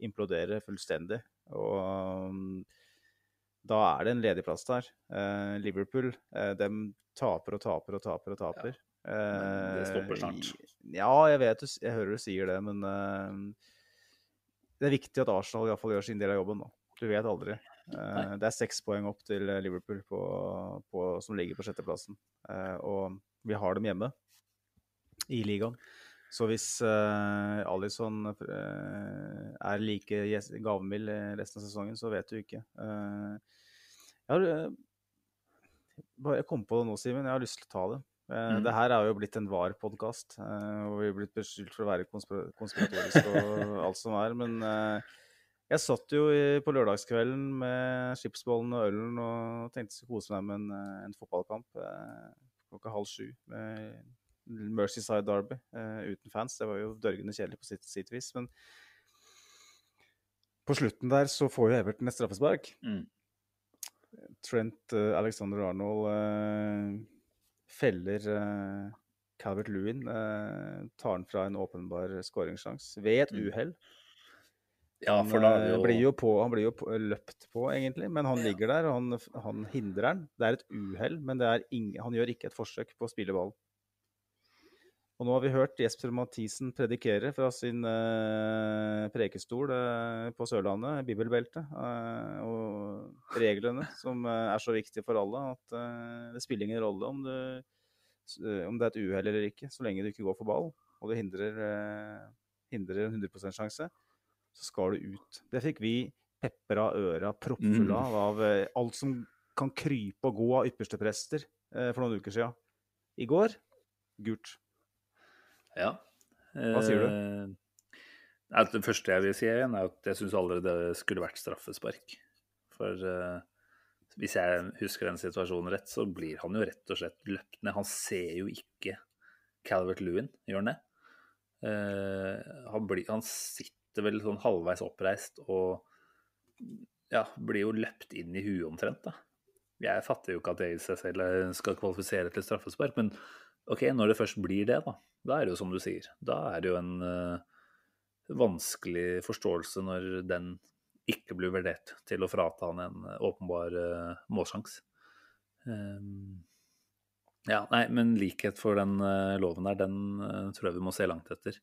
implodere fullstendig. Og da er det en ledig plass der. Uh, Liverpool uh, de taper og taper og taper og taper. Ja, det stopper snart. Uh, ja, jeg vet jeg hører du sier det, men det er viktig at Arsenal i hvert fall gjør sin del av jobben. nå. Du vet aldri. det er seks poeng opp til Liverpool på, på, som ligger på sjetteplassen. og vi har dem hjemme i ligaen. Så hvis uh, Alison uh, er like gavmild resten av sesongen, så vet du ikke. Uh, jeg, har, bare, jeg kom på det nå, Simen. Jeg har lyst til å ta det. Mm. Det her er jo blitt en VAR-podkast, og vi er blitt beskyldt for å være konspir konspiratoriske og alt som er. Men jeg satt jo på lørdagskvelden med skipsbollen og ølen og tenkte å kose meg med en, en fotballkamp klokka halv sju. med Mercyside Derby uh, uten fans. Det var jo dørgende kjedelig på sitt, sitt, vis. Men på slutten der så får jo Everton et straffespark. Mm. Trent uh, Alexander Arnold uh, feller Calvert Lewin. tar han fra en åpenbar skåringssjanse ved et mm. uhell. Ja, for da jo... blir jo på, han blir jo på, løpt på, egentlig, men han ligger der og han, han hindrer den. Det er et uhell, men ing, han gjør ikke et forsøk på å spille ball. Og nå har vi hørt Jesper Mathisen predikere fra sin eh, prekestol eh, på Sørlandet, bibelbeltet, eh, og reglene som er så viktige for alle at det spiller ingen rolle om, du, om det er et uhell eller ikke, så lenge du ikke går for ball og det hindrer, hindrer en 100% sjanse, så skal du ut. Det fikk vi pepra øra proppfulle av, mm. av alt som kan krype og gå av ypperste prester for noen uker siden. I går gult. Ja. Hva sier du? Eh, det første jeg vil si, igjen, er at jeg syns aldri det skulle vært straffespark. For uh, hvis jeg husker den situasjonen rett, så blir han jo rett og slett løpt ned. Han ser jo ikke Calvert Lewin, gjør han det? Uh, han, blir, han, sitter vel sånn halvveis oppreist og ja, blir jo løpt inn i huet omtrent, da. Jeg fatter jo ikke at det i seg selv skal kvalifisere til straffespark, men OK, når det først blir det, da, da er det jo som du sier. Da er det jo en uh, vanskelig forståelse når den ikke blir vurdert til å frata han en åpenbar uh, målsjanse. Um, ja, nei, men likhet for den uh, loven der, den uh, tror jeg vi må se langt etter.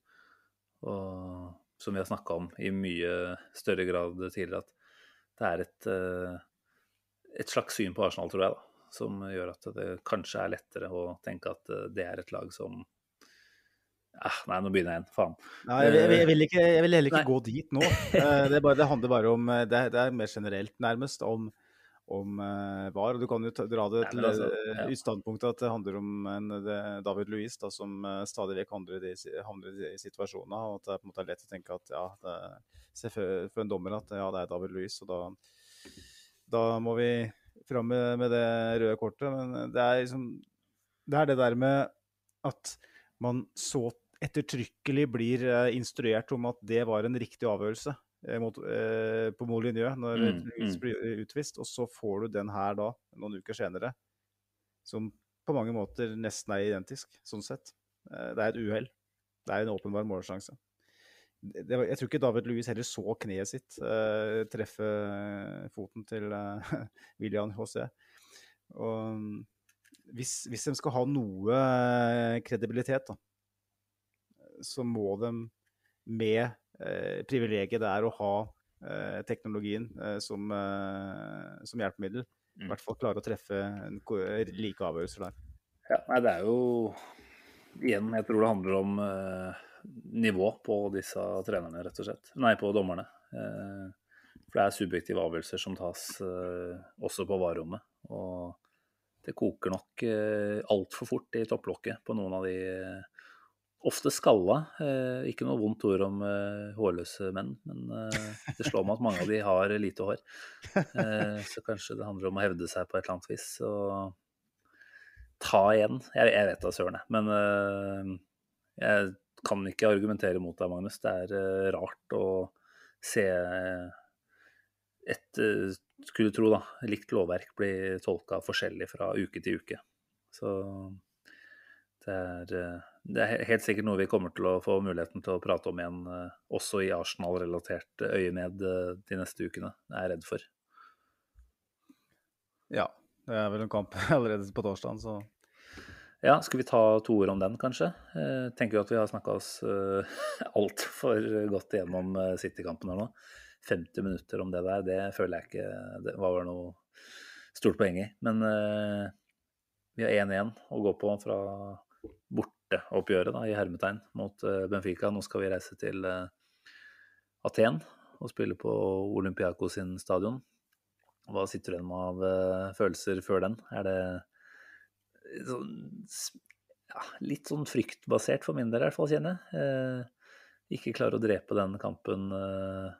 Og som vi har snakka om i mye større grad tidligere, at det er et, et slags syn på Arsenal, tror jeg, da som gjør at det kanskje er lettere å tenke at eh, det er et lag som ah, Nei, nå begynner jeg igjen. Faen. Nei, jeg, jeg, jeg, vil ikke, jeg, vil heller ikke nei. gå dit nå. Eh, det, bare, det, handler bare om eh, det, det, er mer generelt, nærmest, om, om uh, VAR. Og du kan jo dra det til altså, ja. utstandpunktet at det handler om en, David Louis, da, som stadig vekk handler i, i situasjoner. Og at det er på en måte lett å tenke at ja, det, for, en dommer at ja, det er David Louis, og da, da må vi fram med, med, det røde kortet. Men det er liksom Det er det der med at man så ettertrykkelig blir uh, instruert om at det var en riktig avgjørelse uh, mot, uh, på Molinjø når mm, Louis mm. blir utvist, og så får du den her da, noen uker senere, som på mange måter nesten er identisk, sånn sett. det er et uhell. Det er en åpenbar målsjanse var, jeg tror ikke David Louis heller så kneet sitt uh, treffe foten til uh, William HC. Og hvis, hvis, de skal ha noe eh, kredibilitet, da, så må de med uh, privilegiet det er å ha uh, teknologien som, som, hjelpemiddel, mm. i hvert fall klare å treffe en, like avgjørelser der. Ja, nei, det er jo Igjen, jeg tror det handler om nivå på disse trenerne, rett og slett. Nei, på dommerne. Eh, for det er subjektive avgjørelser som tas eh, også på varerommet. Og det koker nok eh, altfor fort i topplokket på noen av de ofte skalla. Ikke noe vondt ord om hårløse menn, men det slår meg at mange av de har lite hår. Så kanskje det handler om å hevde seg på et eller annet vis. Og ta igjen. Jeg, vet da søren, jeg. Men jeg kan ikke argumentere mot deg, Magnus. Det er uh, rart å se et uh, skulle tro da, likt lovverk bli tolka forskjellig fra uke til uke. Så det er, uh, det er helt sikkert noe vi kommer til å få muligheten til å prate om igjen, eh, også i Arsenal-relatert øyemed eh, de neste ukene, er jeg redd for. Ja. Det er vel en kamp allerede på torsdag, så Ja, skal vi ta to ord om den, kanskje? Eh, tenker jo at vi har snakka oss eh, altfor godt igjennom eh, City-kampen her nå. 50 minutter om det der, det føler jeg ikke det var vel noe stort poeng i. Men vi har 1-1 å gå på fra borteoppgjøret da, i hermetegn mot Benfica. Nå skal vi reise til Aten og spille på Olympiakos stadion. Hva sitter du igjen med av følelser før den? Er det sånn, ja, litt sånn fryktbasert for min del, i hvert fall, kjenner jeg. Eh, ikke klare å drepe den kampen eh,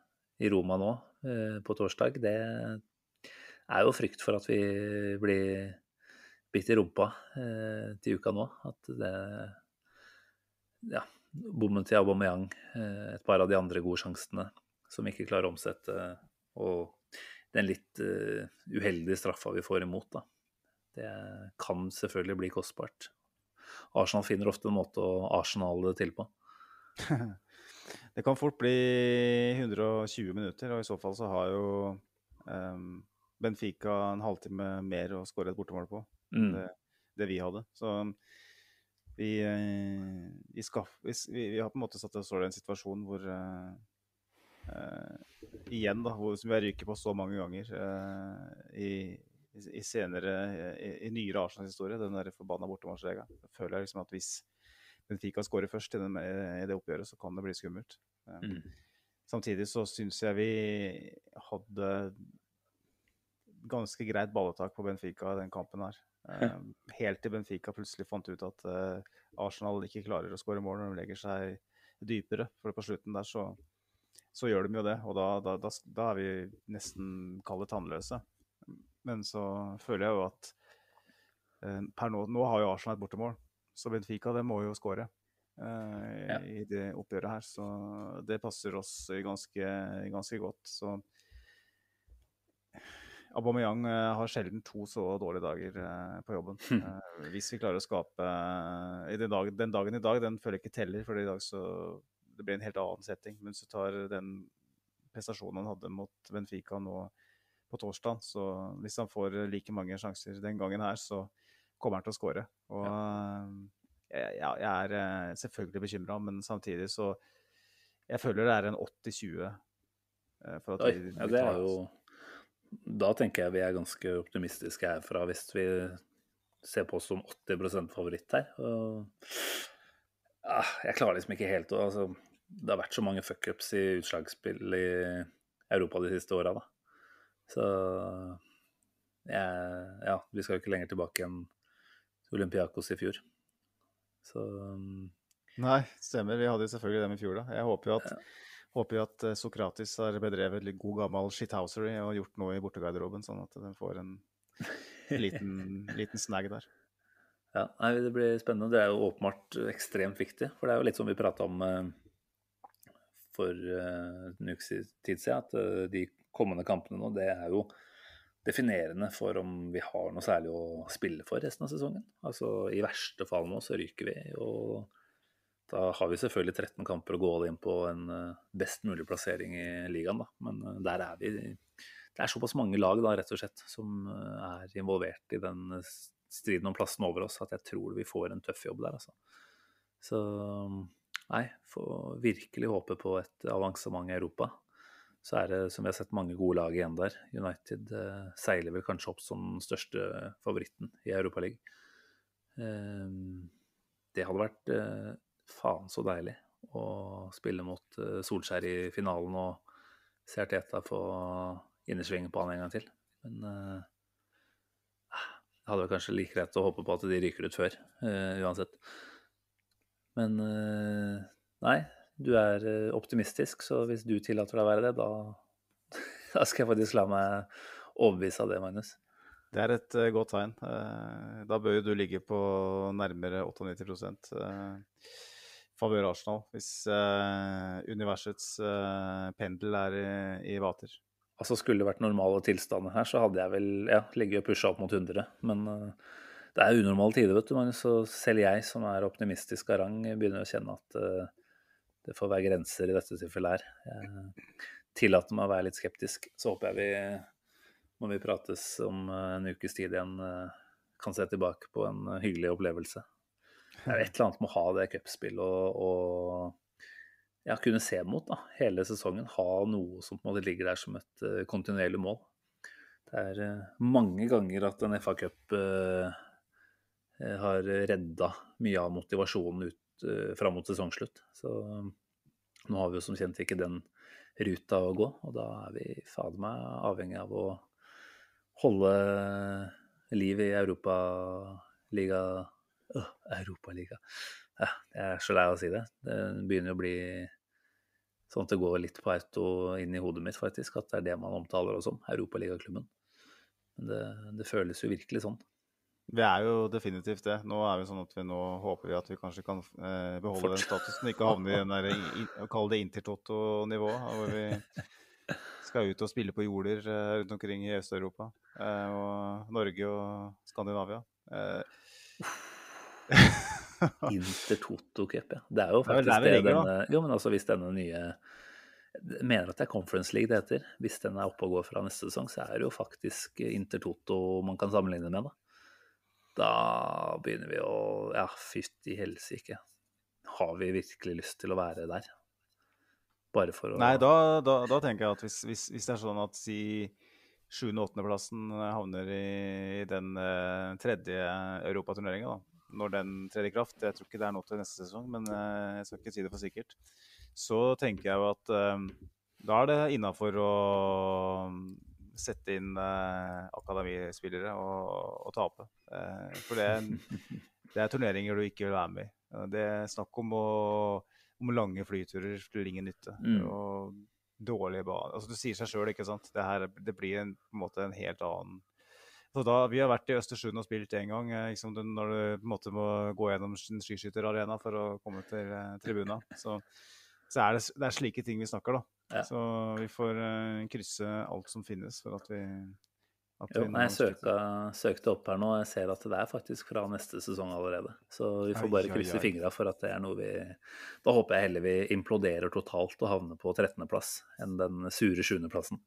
i Roma nå, eh, på torsdag, det er jo frykt for at vi blir bitt i rumpa eh, til uka nå. At det Ja, bommen til Aubameyang, eh, et par av de andre gode sjansene som ikke klarer å omsette, og den litt eh, uheldige straffa vi får imot, da. Det kan selvfølgelig bli kostbart. Arsenal finner ofte en måte å arsenale det til på. Det kan fort bli 120 minutter, og i så fall så har jo um, Benfica en halvtime mer å skåre et bortemål på enn Mm. det, det vi hadde. Så vi, eh, vi, skaff, vi, vi, har på en måte satt oss i en situasjon hvor uh, uh, Igjen, da, hvor som vi har ryket på så mange ganger uh, i, i, senere i, i nyere Arsenal-historie, den der forbanna bortemålsregelen. Jeg føler jeg liksom at hvis Benfica skårer først i, den, i det oppgjøret, så kan det bli skummelt. Eh, Mm. Samtidig så syns jeg vi hadde ganske greit balletak på Benfica i den kampen her. Eh, helt til Benfica plutselig fant ut at eh, Arsenal ikke klarer å skåre mål når de legger seg dypere. For på slutten der så, så gjør de jo det, og da, da, da, da er vi nesten kalde tannløse. Men så føler jeg jo at eh, per nå, nå har jo Arsenal et bortemål, så Benfica det må jo skåre eh, Ja. i det oppgjøret her. Så det passer oss ganske, ganske godt. Så Aubameyang eh, har sjelden to så dårlige dager eh, på jobben. Eh, hvis vi klarer å skape den, dag, den dagen i dag, den føler jeg ikke teller, for i dag så det blir en helt annen setting. Men du tar den prestasjonen han hadde mot Benfica nå på torsdag, så hvis han får like mange sjanser den gangen her, så kommer han til å skåre. Og eh, jeg, jeg er eh, selvfølgelig bekymra, men samtidig så Jeg føler det er en 80-20 eh, for at Oi, vi- ja, det er jo Da tenker jeg vi er ganske optimistiske herfra, hvis vi ser på oss som 80 favoritt her. Og, ja, jeg klarer liksom ikke helt å altså, Det har vært så mange fuckups i utslagsspill i Europa de siste åra, da. Så Ja, vi skal jo ikke lenger tilbake enn Olympiakos i fjor. Så um, Nei, stemmer. Vi hadde jo selvfølgelig dem i fjor, da. Jeg håper jo at, håper jo at eh, Sokratis har bedrevet litt god gammel shithousery og gjort noe i bortegarderoben, sånn at den får en liten, liten snag der. Ja, nei, Det blir spennende. Det er jo åpenbart ekstremt viktig. For det er jo litt som vi prata om eh, for eh, en uke tid siden, at de kommende kampene nå, det er jo definerende for om vi har noe særlig å spille for resten av sesongen. Altså I verste fall nå så ryker vi, og da har vi selvfølgelig 13 kamper å gå inn på en eh, best mulig plassering i ligaen, da. Men eh, der er vi Det er såpass mange lag, da, rett og slett, som eh, er involvert i den striden om plassen over oss, at jeg tror vi får en tøff jobb der, altså. Så nei, får virkelig håpe på et avansement i Europa. Så er det, som vi har sett, mange gode lag igjen der. United eh, seiler vel kanskje opp som den største favoritten i Europaligaen. Eh, det hadde vært eh, faen så deilig å spille mot eh, Solskjær i finalen og se Teta få innersvingen på han en gang til. Men uh, det hadde vel kanskje like greit å håpe på at de ryker ut før, uh, uansett. Men uh, nei, du er optimistisk, så hvis du tillater deg å være det, da, da skal jeg faktisk la meg overbevise av det, Magnus. Det er et uh, godt tegn. Uh, da bør jo du ligge på nærmere 98 uh, favør Arsenal, hvis universets pendel er i, i, vater. Altså Skulle det vært normale tilstander her, så hadde jeg vel ja, ligget og pusha opp mot 100. Men det er unormale tider, vet du, Magnus. Så selv jeg som er optimistisk av rang, begynner å kjenne at det får være grenser i dette tilfellet her. Jeg tillater meg å være litt skeptisk. Så håper jeg vi når vi prates om eh, en ukes tid igjen, eh, kan se tilbake på en eh, hyggelig opplevelse. Det er et eller annet med å ha det cupspillet og, og ja, kunne se mot da, hele sesongen. Ha noe som på en måte ligger der som et uh, kontinuerlig mål. Det er uh, mange ganger at en FA-cup uh, har redda mye av motivasjonen ut fram mot sesongslutt. Så nå har vi jo som kjent ikke den ruta å gå, og da er vi fader meg avhengig av å holde liv i Europaliga øh, Europaliga. Ja, jeg er så lei av å si det. Det begynner å bli sånn at det går litt på auto inn i hodet mitt, faktisk. At det er det man omtaler oss som. Europaligaklubben. Men det, det, føles jo virkelig sånn. Vi er jo definitivt det. Nå er vi sånn at vi nå håper vi at vi kanskje kan eh, beholde Fort. den statusen. Ikke havne i den der, kall det Intertoto-nivået. Hvor vi skal ut og spille på jorder eh, rundt omkring i Øst-Europa. Eh, og Norge og Skandinavia. Eh, Inter Toto Cup, ja. Det er jo faktisk det, det, det denne, Jo, men altså hvis denne nye mener at det er Conference League det heter. Hvis den er oppe og går fra neste sesong, så er det jo faktisk Intertoto man kan sammenligne med. Da, da begynner vi å Ja, fytti helsike. Har vi virkelig lyst til å være der? Bare for å Nei, da, da, da tenker jeg at hvis, hvis, hvis, det er sånn at si 7. og 8.-plassen havner i, i den uh, tredje europaturneringa, når den trer i kraft Jeg tror ikke det er nå til neste sesong, men uh, jeg skal ikke si det for sikkert. Så tenker jeg jo at uh, da er det innafor å sette inn akademispillere og, og tape. for det, det er turneringer du ikke vil være med i. Det er snakk om å om lange flyturer til ingen nytte. Mm. Og dårlige baner. Altså, du sier seg sjøl, ikke sant. Det, her, det blir en, på en måte en helt annen så da, Vi har vært i Østersund og spilt én gang. Eh, liksom, når du på en måte må gå gjennom en skiskytterarena for å komme til eh, tribuna. Så, så er det, det, er slike ting vi snakker, da. Ja. Så vi får eh, krysse alt som finnes for at vi jo, jeg søka, søkte opp her nå, og jeg ser at det er faktisk fra neste sesong allerede. Så vi får bare krysse fingra for at det er noe vi Da håper jeg heller vi imploderer totalt og havner på 13.-plass enn den sure 7.-plassen.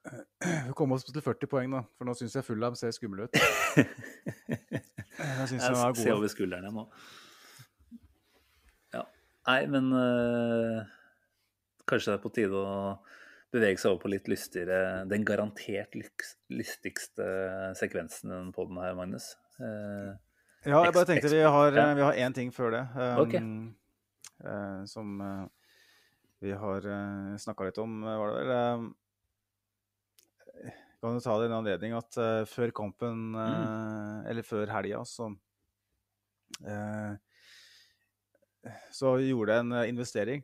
Vi kommer oss til 40 poeng, da, for nå syns jeg Fullham ser skummel ut. jeg syns de var god. Se over skulderen nå. Ja. Nei, men øh, kanskje det er på tide å bevege seg over på litt lystigere Den garantert lystigste sekvensen på den her, Magnus. Eh, ja, jeg bare tenkte vi har, ja. vi har én ting før det. Um, okay. uh, som uh, vi har uh, snakka litt om, var det vel. Um, kan du ta det i en anledning at uh, før kampen, mm. eller før helga, så så gjorde jeg en investering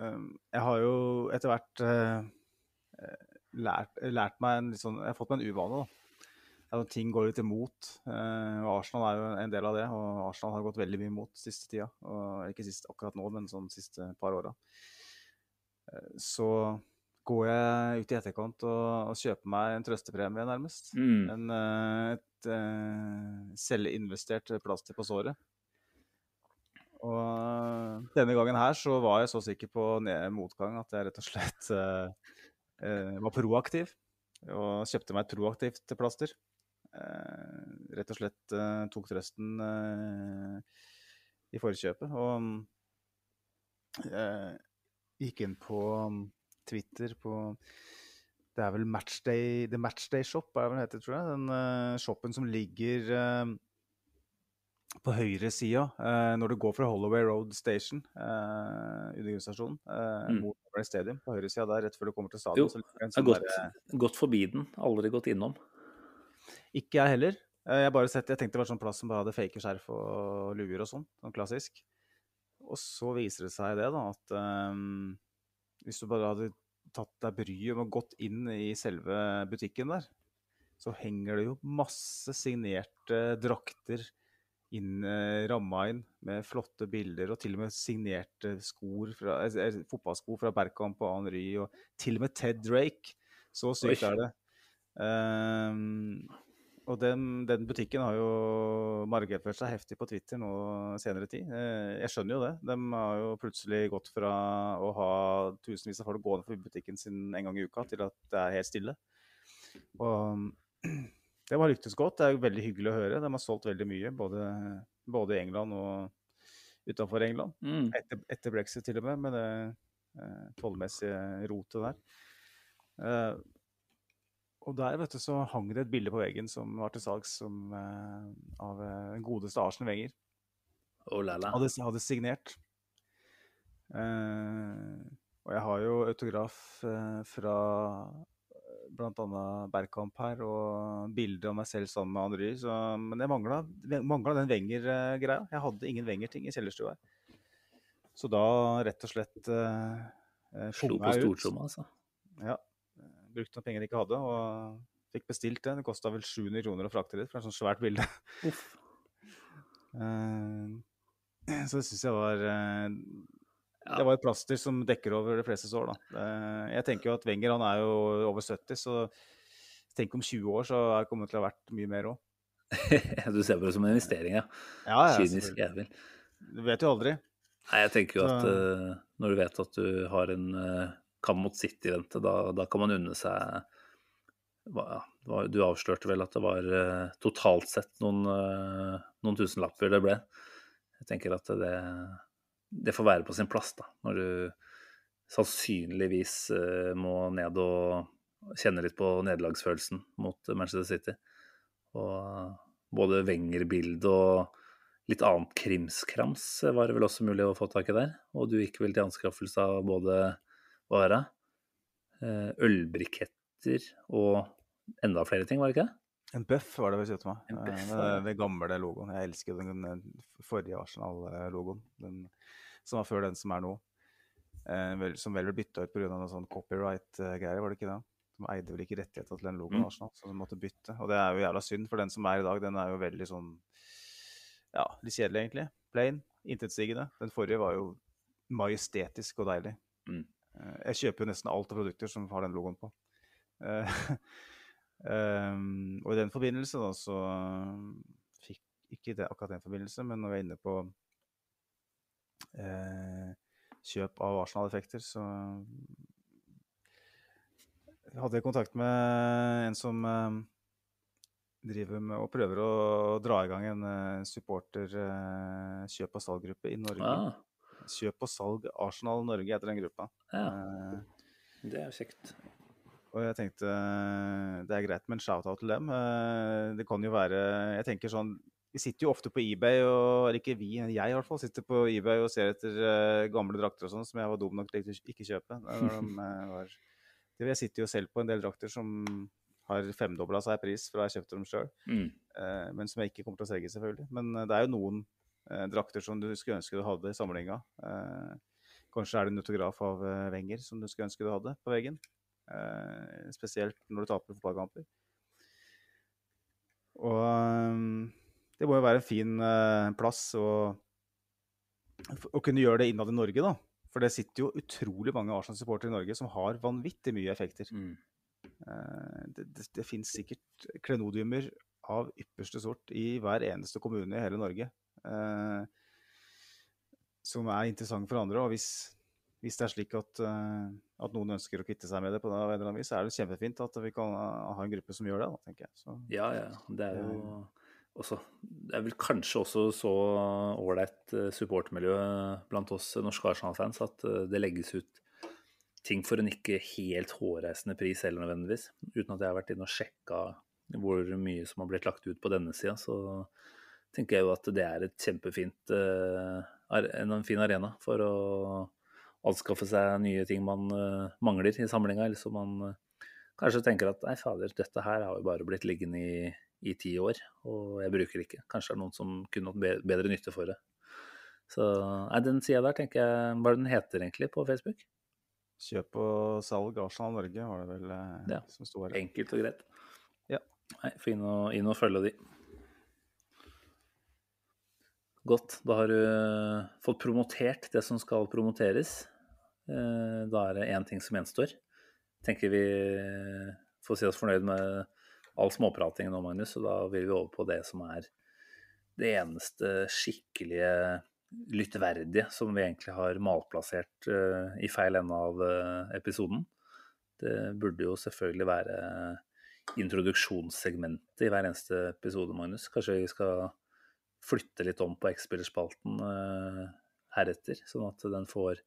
jeg har jo etter hvert eh, lært, lært, meg en litt sånn Jeg har fått meg en uvane, da. At ting går litt imot. Uh, Arsenal er jo en del av det, og Arsenal har gått veldig mye imot siste tida. Og ikke sist akkurat nå, men sånn siste par åra. Uh, så går jeg ut i etterkant og, og kjøper meg en trøstepremie, nærmest. Mm. En, uh, et selvinvestert plaster på såret. Og denne gangen her så var jeg så sikker på motgang at jeg rett og slett uh, uh, var proaktiv. Og kjøpte meg et proaktivt plaster. Uh, rett og slett tok trøsten i forkjøpet. Og gikk inn på Twitter på Det er vel Matchday, The Matchday Shop, er det vel heter, tror jeg. Den shoppen som ligger på høyresida, eh, når du går fra Holloway Road Station, eh, undergrunnsstasjonen, eh, Mm. mot Stadium, på høyresida der, rett før du kommer til Jo, stadion, en Jeg har gått, der, gått forbi den, aldri gått innom. Ikke jeg heller. Eh, Jeg bare sett, jeg tenkte det var sånn plass som bare hadde fake skjerf og luer og sånn, sånn klassisk. Og så viser det seg det, da, at ehm, hvis du bare hadde tatt deg bryet med å gått inn i selve butikken der, så henger det jo masse signerte drakter inn, eh, ramma inn med flotte bilder, og til og med signerte skor fra, eh, eh, fotballsko fra Berkamp og Henry, og til og med Ted Drake. Så sykt er det. Um, og den, den butikken har jo markedsført seg heftig på Twitter nå senere tid. Jeg skjønner jo det. De har jo plutselig gått fra å ha tusenvis av folk gående forbi butikken sin en gang i uka, til at det er helt stille. Og det har lyktes godt. Det er jo veldig hyggelig å høre. De har solgt veldig mye, både, både i England og utenfor England. Mm. Etter, etter brexit til og med, med det eh, tollmessige rotet der. Eh, og der vet du, så hang det et bilde på veggen som var til salgs som, eh, av eh, den godeste Arsen Wenger. Oh. Hadde, hadde signert. Eh, og jeg har jo autograf eh, fra bl.a. Bergkamp her, og bilder av meg selv sammen med Henry. Så, men jeg mangla, den Wenger-greia. Jeg hadde ingen Wenger-ting i kjellerstua. Så da rett og slett eh, Slo på stortromma, altså. Ja. Brukte noen penger jeg ikke hadde, og fikk bestilt det. Det kosta vel 700 kroner å frakte litt, for det er sånn svært bilde. Uff. Eh, Så det syns jeg var eh, Ja. Det var et plaster som dekker over de fleste sår, da. Jeg tenker jo at Wenger han er jo over 70, så tenk om 20 år, så er- det til å ha vært mye mer òg. du ser på det som en investering, ja. Ja, ja, Kynisk jævel. Du vet jo aldri. Nei, jeg tenker jo at Så- eh, når du vet at du har en uh, Kam mot City-vente, da, da kan man unne seg hva, Du avslørte vel at det var uh, totalt sett noen, noen tusenlapper det ble. Jeg tenker at det, det får være på sin plass, da, når du sannsynligvis eh, må ned og kjenne litt på nederlagsfølelsen mot Manchester City. Og både Wenger-bildet og litt annet krimskrams var det vel også mulig å få tak i der. Og du gikk vel til anskaffelse av både hva er det? Eh, Ølbriketter og enda flere ting, var det ikke det? En bøff var det vi kjøpte meg. En Eh, ja. den- den gamle logoen. Jeg elsker den, den forrige Arsenal-logoen. Som var før den som er nå. Eh, som vel ble bytta ut pga. noe sånn copyright-greier, var det ikke det? De eide vel ikke rettigheter til den logoen, Mm. Arsenal, så de måtte bytte. Og det er jo jævla synd, for den som er i dag, den er jo veldig sånn Ja, litt kjedelig, egentlig. Plain. Intetsigende. Den forrige var jo majestetisk og deilig. Mm. Eh, Jeg kjøper jo nesten alt av produkter som har den logoen på. Ehm, og i den forbindelse da, så fikk ikke det akkurat den forbindelse, men når vi er inne på eh, kjøp av Arsenal-effekter, så hadde jeg kontakt med en som eh, driver med og prøver å dra i gang en eh, supporter eh, kjøp- og salggruppe i Norge. Ah, Kjøp og salg Arsenal Norge heter den gruppa. ja, Eh, det er jo kjekt. Og jeg tenkte eh, det er greit med en shout-out til dem. Eh, Det kan jo være Jeg tenker sånn Vi sitter jo ofte på eBay, og eller ikke vi, jeg i hvert fall, sitter på eBay og ser etter eh, gamle drakter og sånn som jeg var dum nok til å ikke kjøpe. Jeg sitter jo selv på en del drakter som har femdobla seg i pris fra jeg kjøpte dem sjøl, Mm. men som jeg ikke kommer til å selge, selvfølgelig. Men det er jo noen drakter som du skulle ønske du hadde i samlinga. Kanskje er det en autograf av Wenger som du skulle ønske du hadde på veggen. Eh, spesielt når du taper fotballkamper. Og eh, det må jo være en fin eh, plass å, å kunne gjøre det innad i Norge, da. For det sitter jo utrolig mange Arsenal-supportere i Norge som har vanvittig mye effekter. Mm. Det, det, det finnes sikkert klenodiumer av ypperste sort i hver eneste kommune i hele Norge. eh, som er interessant for andre. Og hvis, hvis det er slik at, eh, at noen ønsker å kvitte seg med det, på en eller annen vis, så er det kjempefint at vi kan ha en gruppe som gjør det. Da, tenker jeg. Så, Ja, ja. Det er jo også Det er vel kanskje også så ålreit eh, supportmiljø blant oss norske Arsenal-fans at eh, det legges ut ting for en ikke helt hårreisende pris heller nødvendigvis. Uten at jeg har vært inne og sjekka hvor mye som har blitt lagt ut på denne sida, så, tenker jeg jo at det er et kjempefint en fin arena for å anskaffe seg nye ting man uh, mangler i samlinga, eller som man uh, kanskje tenker at nei, fader, dette her har jo bare blitt liggende i, i ti år, og jeg bruker det ikke. Kanskje det er noen som kunne hatt bedre nytte for det. Så nei, den sida der tenker jeg Hva er det den heter egentlig på Facebook? Kjøp og salg Arsenal Norge var det vel ja. som sto her. Enkelt og greit. Ja. Nei, Få inn, inn og følge de. Godt. Da har du eh, fått promotert det som skal promoteres. Eh, da er det én ting som gjenstår. Tenker vi får si oss fornøyd med all småpratingen nå, Magnus, og da vil vi over på det som er det eneste skikkelige lyttverdige som vi egentlig har malplassert uh, i feil ende av uh, episoden. Det burde jo selvfølgelig være introduksjonssegmentet i hver eneste episode, Magnus. Kanskje vi skal flytte litt om på X-spillerspalten heretter, sånn at den får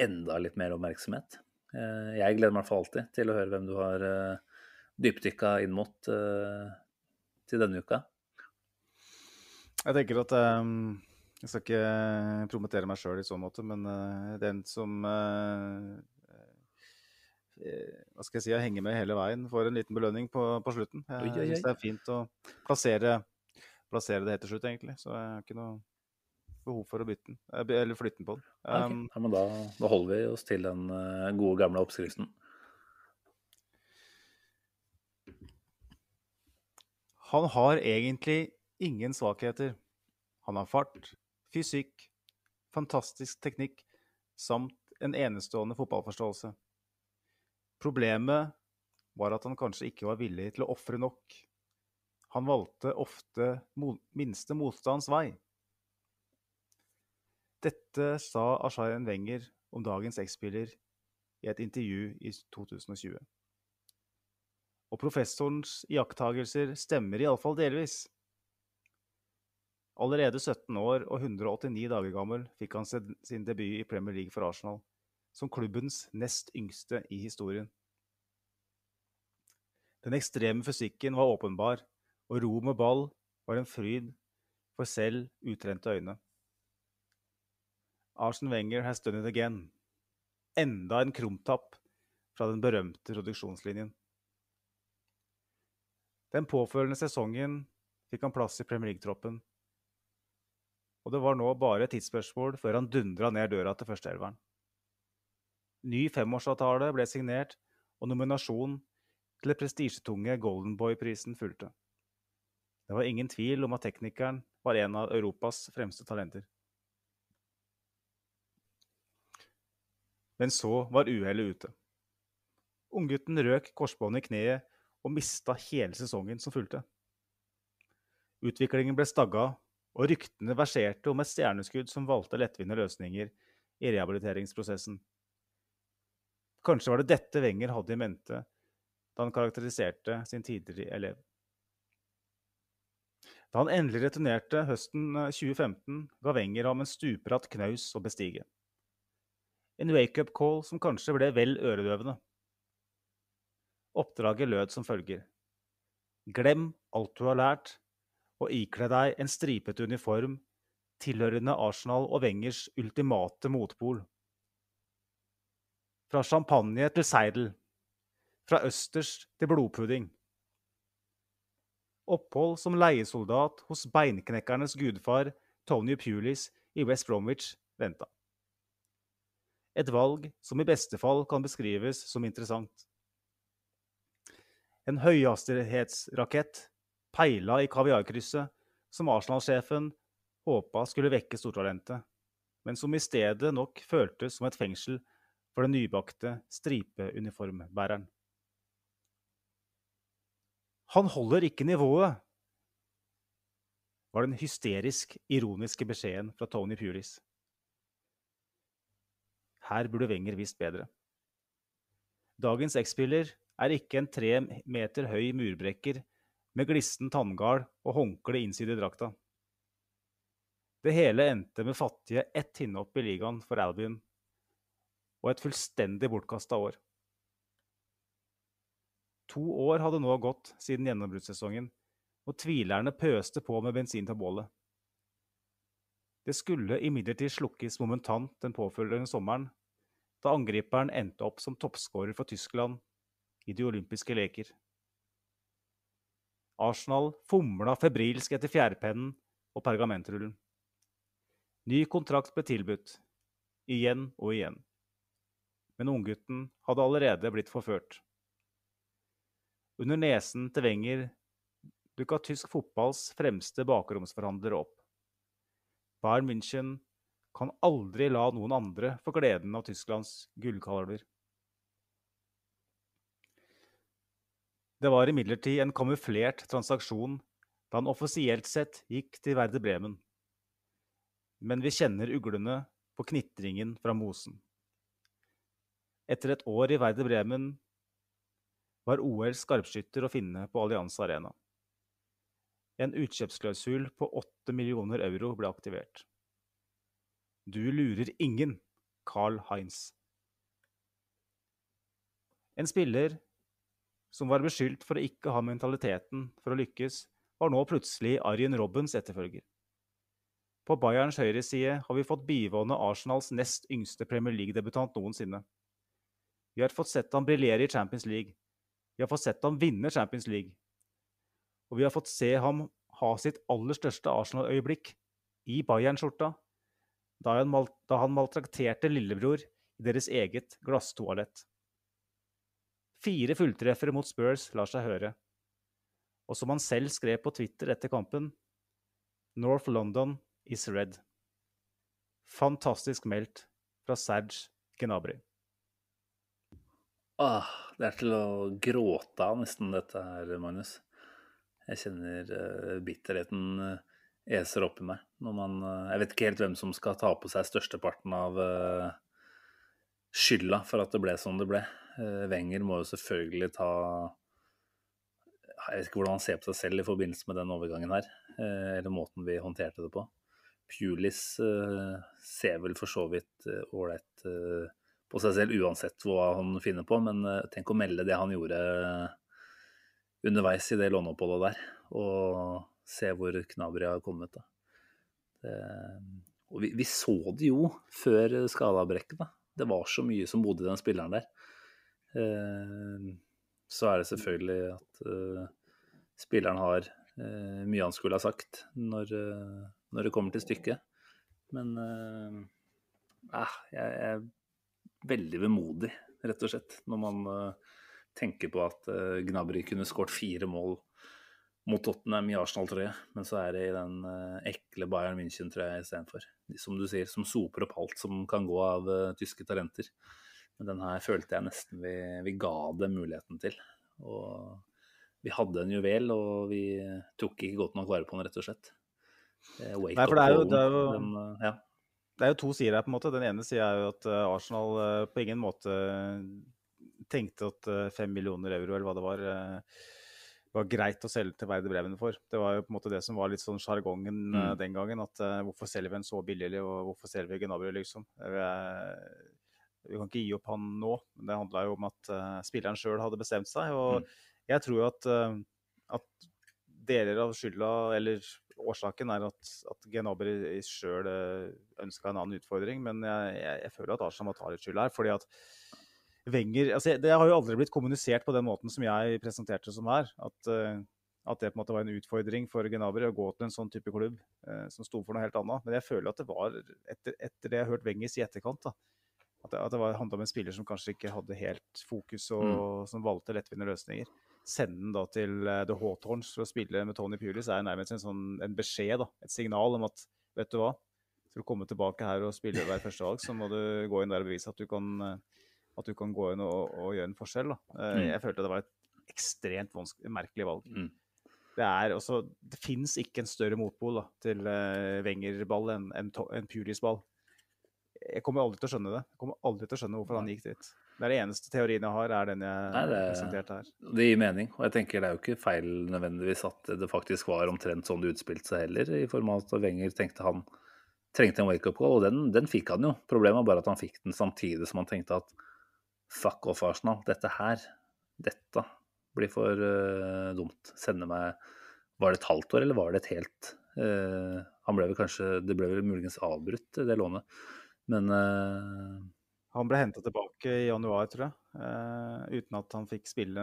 enda litt mer oppmerksomhet. Uh, jeg gleder meg for alltid til å høre hvem du har uh, dypdykka inn mot til denne uka. Jeg tenker at um, jeg skal ikke promotere meg sjøl i så måte, men uh, den som uh, hva skal jeg si, jeg henger med hele veien, får en liten belønning på, på slutten. Jeg syns det er fint å plassere plassere det helt til slutt, egentlig. Så jeg har ikke noe behov for å bytte den, eller flytte den på den. Um, ja, men da, da, holder vi oss til den uh, gode, gamle oppskriften. Han har egentlig ingen svakheter. Han har fart, fysikk, fantastisk teknikk samt en enestående fotballforståelse. Problemet var at han kanskje ikke var villig til å ofre nok. Han valgte ofte minste motstands vei. Dette sa Ashayen Wenger om dagens X-spiller i et intervju i 2020. Og professorens iakttagelser stemmer iallfall delvis. Allerede 17 år og 189 dager gammel fikk han sin debut i Premier League for Arsenal, som klubbens nest yngste i historien. Den ekstreme fysikken var åpenbar, og ro med ball var en fryd for selv utrente øyne. Arsen Wenger has done it again. Enda en krumtapp fra den berømte produksjonslinjen. Den påfølgende sesongen fikk han plass i Premier League-troppen, og det var nå bare et tidsspørsmål før han dundra ned døra til førsteelveren. Ny femårsavtale ble signert, og nominasjon til det prestisjetunge Golden Boy-prisen fulgte. Det var ingen tvil om at teknikeren var en av Europas fremste talenter. Men så var uhellet ute. Unggutten røk korsbåndet i kneet og mista hele sesongen som fulgte. Utviklingen ble stagga, og ryktene verserte om et stjerneskudd som valgte lettvinte løsninger i rehabiliteringsprosessen. Kanskje var det dette Wenger hadde i mente da han karakteriserte sin tidligere elev. Da han endelig returnerte høsten 2015, eh, ga Wenger ham en stupbratt knaus å bestige. En wake-up call som kanskje ble vel øredøvende. Oppdraget lød som følger. Glem alt du har lært, og ikle deg en stripete uniform tilhørende Arsenal og Wengers ultimate motpol. Fra champagne til seidel. Fra østers til blodpudding. Opphold som leiesoldat hos beinknekkernes gudfar Tony Pulis i West Bromwich venta. Et valg som i beste fall kan beskrives som interessant. En høyhastighetsrakett peila i kaviarkrysset, som Arsenal-sjefen håpa skulle vekke stortalentet, men som i stedet nok føltes som et fengsel for den nybakte stripeuniformbæreren. Han holder ikke nivået, var den hysterisk ironiske beskjeden fra Tony Pulis. Her burde Wenger visst bedre. Dagens X-spiller er ikke en tre meter høy murbrekker med glissen tanngard og håndkle innside i drakta. Det hele endte med fattige ett hinnopp i ligaen for Albion og et fullstendig bortkasta år. To år hadde nå gått siden gjennombruddssesongen, og tvilerne pøste på med bensin til bålet. Det skulle imidlertid slukkes momentant den påfølgende sommeren, da angriperen endte opp som toppskårer for Tyskland i de olympiske leker. Arsenal fomla febrilsk etter fjærpennen og pergamentrullen. Ny kontrakt ble tilbudt, igjen og igjen. Men unggutten hadde allerede blitt forført. Under nesen til Wenger dukka tysk fotballs fremste bakromsforhandlere opp. Bayern München kan aldri la noen andre få gleden av Tysklands gullkalver. Det var imidlertid en kamuflert transaksjon da han offisielt sett gikk til Verde Bremen. Men vi kjenner uglene på knitringen fra mosen. Etter et år i Verde Bremen var OL skarpskytter å finne på Allianz Arena. En utkjøpsklausul på 8 millioner euro ble aktivert. Du lurer ingen, Carl Heinz. En spiller som var beskyldt for å ikke ha mentaliteten for å lykkes, var nå plutselig Arjen Robbens etterfølger. På Bayerns høyreside har vi fått bivåne Arsenals nest yngste Premier League-debutant noensinne. Vi har fått sett ham briljere i Champions League. Vi har fått sett ham vinne Champions League. Og vi har fått se ham ha sitt aller største Arsenal-øyeblikk i Bayern-skjorta da, da han maltrakterte lillebror i deres eget glasstoalett. Fire fulltreffere mot Spurs lar seg høre. Og som han selv skrev på Twitter etter kampen North London is red. Fantastisk meldt fra Serge Gnabry. Ah, det er til å gråte av nesten, dette her, Magnus. Jeg kjenner uh, bitterheten uh, eser opp i meg. Når man, uh, jeg vet ikke helt hvem som skal ta på seg størsteparten av skylda for at det ble som det ble. Eh, Wenger må jo selvfølgelig ta Jeg vet ikke hvordan han ser på seg selv i forbindelse med den overgangen her, eh, eller måten vi håndterte det på. Pulis eh, ser vel for så vidt ålreit på seg selv uansett hva han finner på, men tenk å melde det han gjorde underveis i det låneoppholdet der, og se hvor Knabri har kommet. da. Det, og vi, vi, så det jo før skadeavbrekket. Det var så mye som bodde i den spilleren der. Eh, så er det selvfølgelig at eh, spilleren har eh, mye han skulle ha sagt når, når det kommer til stykket. Men eh, jeg er veldig vemodig, rett og slett, når man tenker på at Gnabry kunne skåret fire mål mot Tottenham i Arsenal-trøye, men så er det i den ekle Bayern München-trøya istedenfor. Som du sier, som soper opp alt som kan gå av tyske talenter. Men den her følte jeg nesten vi, vi ga dem muligheten til. Og vi hadde en juvel, og vi tok ikke godt nok vare på den, rett og slett. Wake Nei, for det er, jo, det, er jo, den, ja. det er jo to sider her, på en måte. Den ene sida er jo at Arsenal på ingen måte tenkte at fem millioner euro, eller hva det var, var greit å selge til Verde brevene for. Det var jo på en måte det som var litt sånn sjargongen mm. den gangen. At hvorfor selger vi en så billig, og hvorfor selger vi Gnabry, liksom? Vi kan ikke gi opp han nå, men det handla jo om at spilleren sjøl hadde bestemt seg. Og mm. jeg tror jo at, at, deler av skylda, eller årsaken, er at, at Genobri sjøl eh, ønska en annen utfordring. Men jeg, jeg, jeg føler at Arsenal må ta litt skyld her. fordi at Wenger altså Det har jo aldri blitt kommunisert på den måten som jeg presenterte som her. At, at det på en måte var en utfordring for Genabri å gå til en sånn type klubb som sto for noe helt annet. Men jeg føler at det var, etter, etter det jeg har hørt Wenger si i etterkant, da, at det, at det var handla om en spiller som kanskje ikke hadde helt fokus, og mm. som valgte lettvinte løsninger. Sende den da til uh, The Hawthorns for å spille med Tony Pulis er nærmest en, sånn, en beskjed, da, et signal om at vet du hva, for å komme tilbake her og spille hver førstevalg, så må du gå inn der og bevise at du kan, at du kan gå inn og, og, gjøre en forskjell. Da. Uh, mm. Jeg følte det var et ekstremt merkelig valg. Mm. Det, er også, det fins ikke en større motpol da, til uh, Wenger-ball enn en, en Pulis-ball jeg kommer aldri til å skjønne det. Jeg kommer aldri til å skjønne hvorfor han gikk dit. Det er det eneste teorien jeg har, er den jeg Nei, det, presenterte her. Det gir mening, og jeg tenker det er jo ikke feil nødvendigvis at det faktisk var omtrent sånn det utspilte seg heller, i form av at Wenger tenkte han trengte en wake-up call, og den, den, fikk han jo. Problemet var bare at han fikk den samtidig som han tenkte at fuck off Arsenal, dette her, dette blir for uh, dumt. Sende meg Var det et halvt år, eller var det et helt uh, Han ble vel kanskje Det ble vel muligens avbrutt, det lånet. Men uh, Han ble henta tilbake i januar, tror jeg. uten at han fikk spille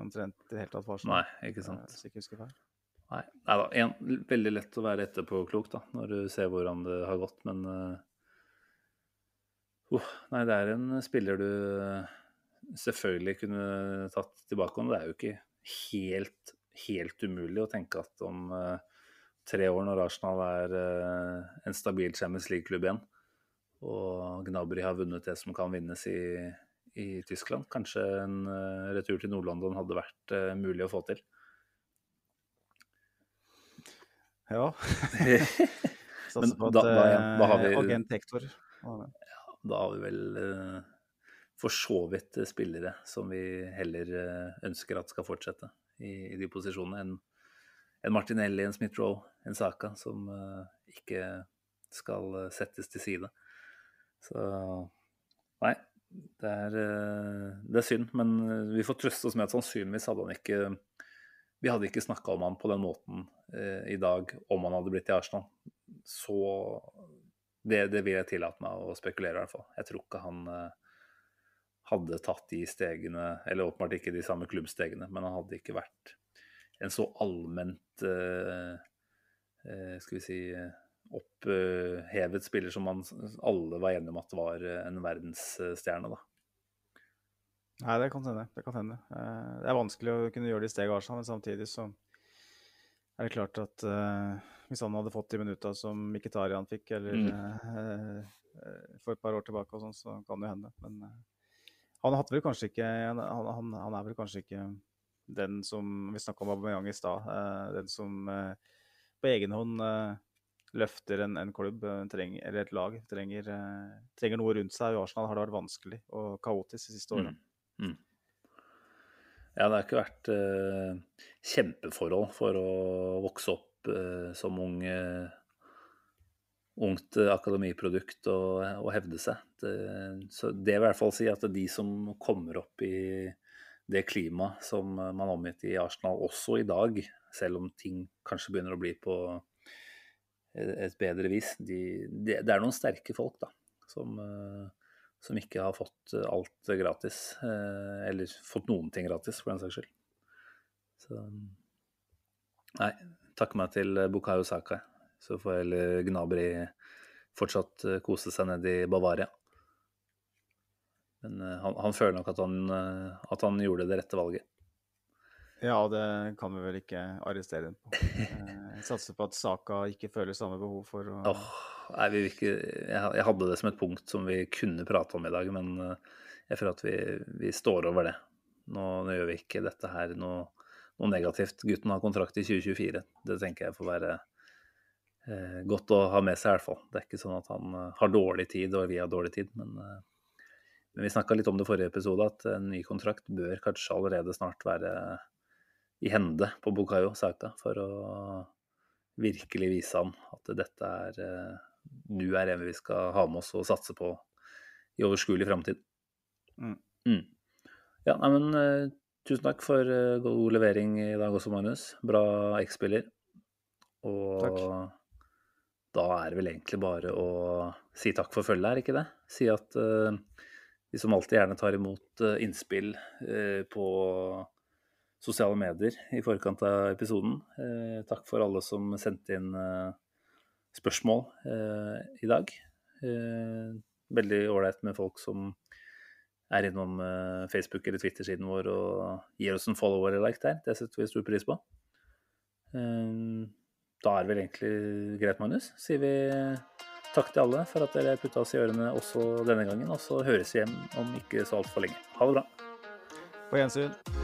omtrent i det hele tatt for Arsenal. Nei, ikke sant. Hvis jeg ikke husker feil. Nei, nei da. En, veldig lett å være etterpåklok da, når du ser hvordan det har gått, men uh, uh, Nei, det er en spiller du selvfølgelig kunne tatt tilbake. Og det er jo ikke helt, helt umulig å tenke at om uh, tre år, når Arsenal er uh, en stabil Champions League-klubb igjen, og Gnabry har vunnet det som kan vinnes i, i Tyskland, kanskje en retur til Nord-London hadde vært mulig å få til. Ja. Men Satser på at da- da ja, da har vi- agent Hector. Da har vi vel eh, for så vidt eh, spillere som vi heller eh, ønsker at skal fortsette i, i de posisjonene, enn en Martinelli, en Smith-Roe, en Saka, som ikke skal settes til side. Så nei, det er, det er synd, men vi får trøste oss med at sannsynligvis hadde han ikke Vi hadde ikke snakka om han på den måten eh, i dag om han hadde blitt i Arsenal. Så det, det vil jeg tillate meg å spekulere, i hvert fall. Jeg tror ikke han eh, hadde tatt de stegene, eller åpenbart ikke de samme klubbstegene, men han hadde ikke vært en så allment eh, eh, Skal vi si opphevet spiller som man alle var enige om at var en verdensstjerne, da. Nei, det kan hende. Det kan hende. Det er vanskelig å kunne gjøre de stegene, men samtidig så er det klart at uh, hvis han hadde fått de minutta som Mkhitaryan fikk, eller Mm. uh, for et par år tilbake og sånn, så kan det jo hende. Men uh, han hadde vel kanskje ikke han, han, han er vel kanskje ikke den som Vi snakka om Aubameyang i stad. den som på egen hånd løfter en, en klubb trenger, eller et lag. Trenger, trenger noe rundt seg. I Arsenal har det vært vanskelig og kaotisk de siste årene. Mm. Mm. Ja, det har ikke vært eh, kjempeforhold for å vokse opp eh, som ung, eh, ungt eh, akademiprodukt og, og hevde seg. Det, så det vil i hvert fall si at de som kommer opp i det klimaet som man omgitt i Arsenal også i dag, selv om ting kanskje begynner å bli på et bedre vis, de, det, det er noen sterke folk da, som, eh, som ikke har fått alt gratis, eh, eller fått noen ting gratis, for den saks skyld. Så Nei, takke meg til Bukayo Saka, så får heller Gnabri fortsatt eh, kose seg ned i Bavaria. Men eh, han, han føler nok at han, eh, at han gjorde det rette valget. Ja, det kan vi vel ikke arrestere den på. Eh, Jeg satser på at Saka ikke føler samme behov for å Åh, nei, vi ikke, jeg, hadde det som et punkt som vi kunne prate om i dag, men eh, jeg føler at vi, vi står over det. Nå, nå gjør vi ikke dette her noe, noe negativt. Gutten har kontrakt i 2024. Det tenker jeg får være eh, godt å ha med seg, i hvert fall. Det er ikke sånn at han eh, har dårlig tid, og vi har dårlig tid. Men, eh, men vi snakka litt om det forrige episode, at en ny kontrakt bør kanskje allerede snart være i hende på Bukayo Saka for å virkelig vise han at dette er eh, nå er en vi skal ha med oss og satse på i overskuelig framtid. Mm. Mm. Ja, nei, men uh, tusen takk for uh, god levering i dag også, Magnus. Bra X-spiller. Og Takk. da er det vel egentlig bare å si takk for følget, er ikke det? Si at uh, vi som alltid gjerne tar imot eh, innspill eh, på sosiale medier i forkant av episoden. Eh, takk for alle som sendte inn eh, spørsmål eh, i dag. Eh, veldig ålreit med folk som er innom eh, Facebook- eller Twitter-siden vår og gir oss en follower eller like der. Det setter vi stor pris på. Da er det vel egentlig greit, Magnus. Sier vi takk til alle for at dere putta oss i ørene også denne gangen. Og så høres vi hjem om ikke så altfor lenge. Ha det bra. På gjensyn.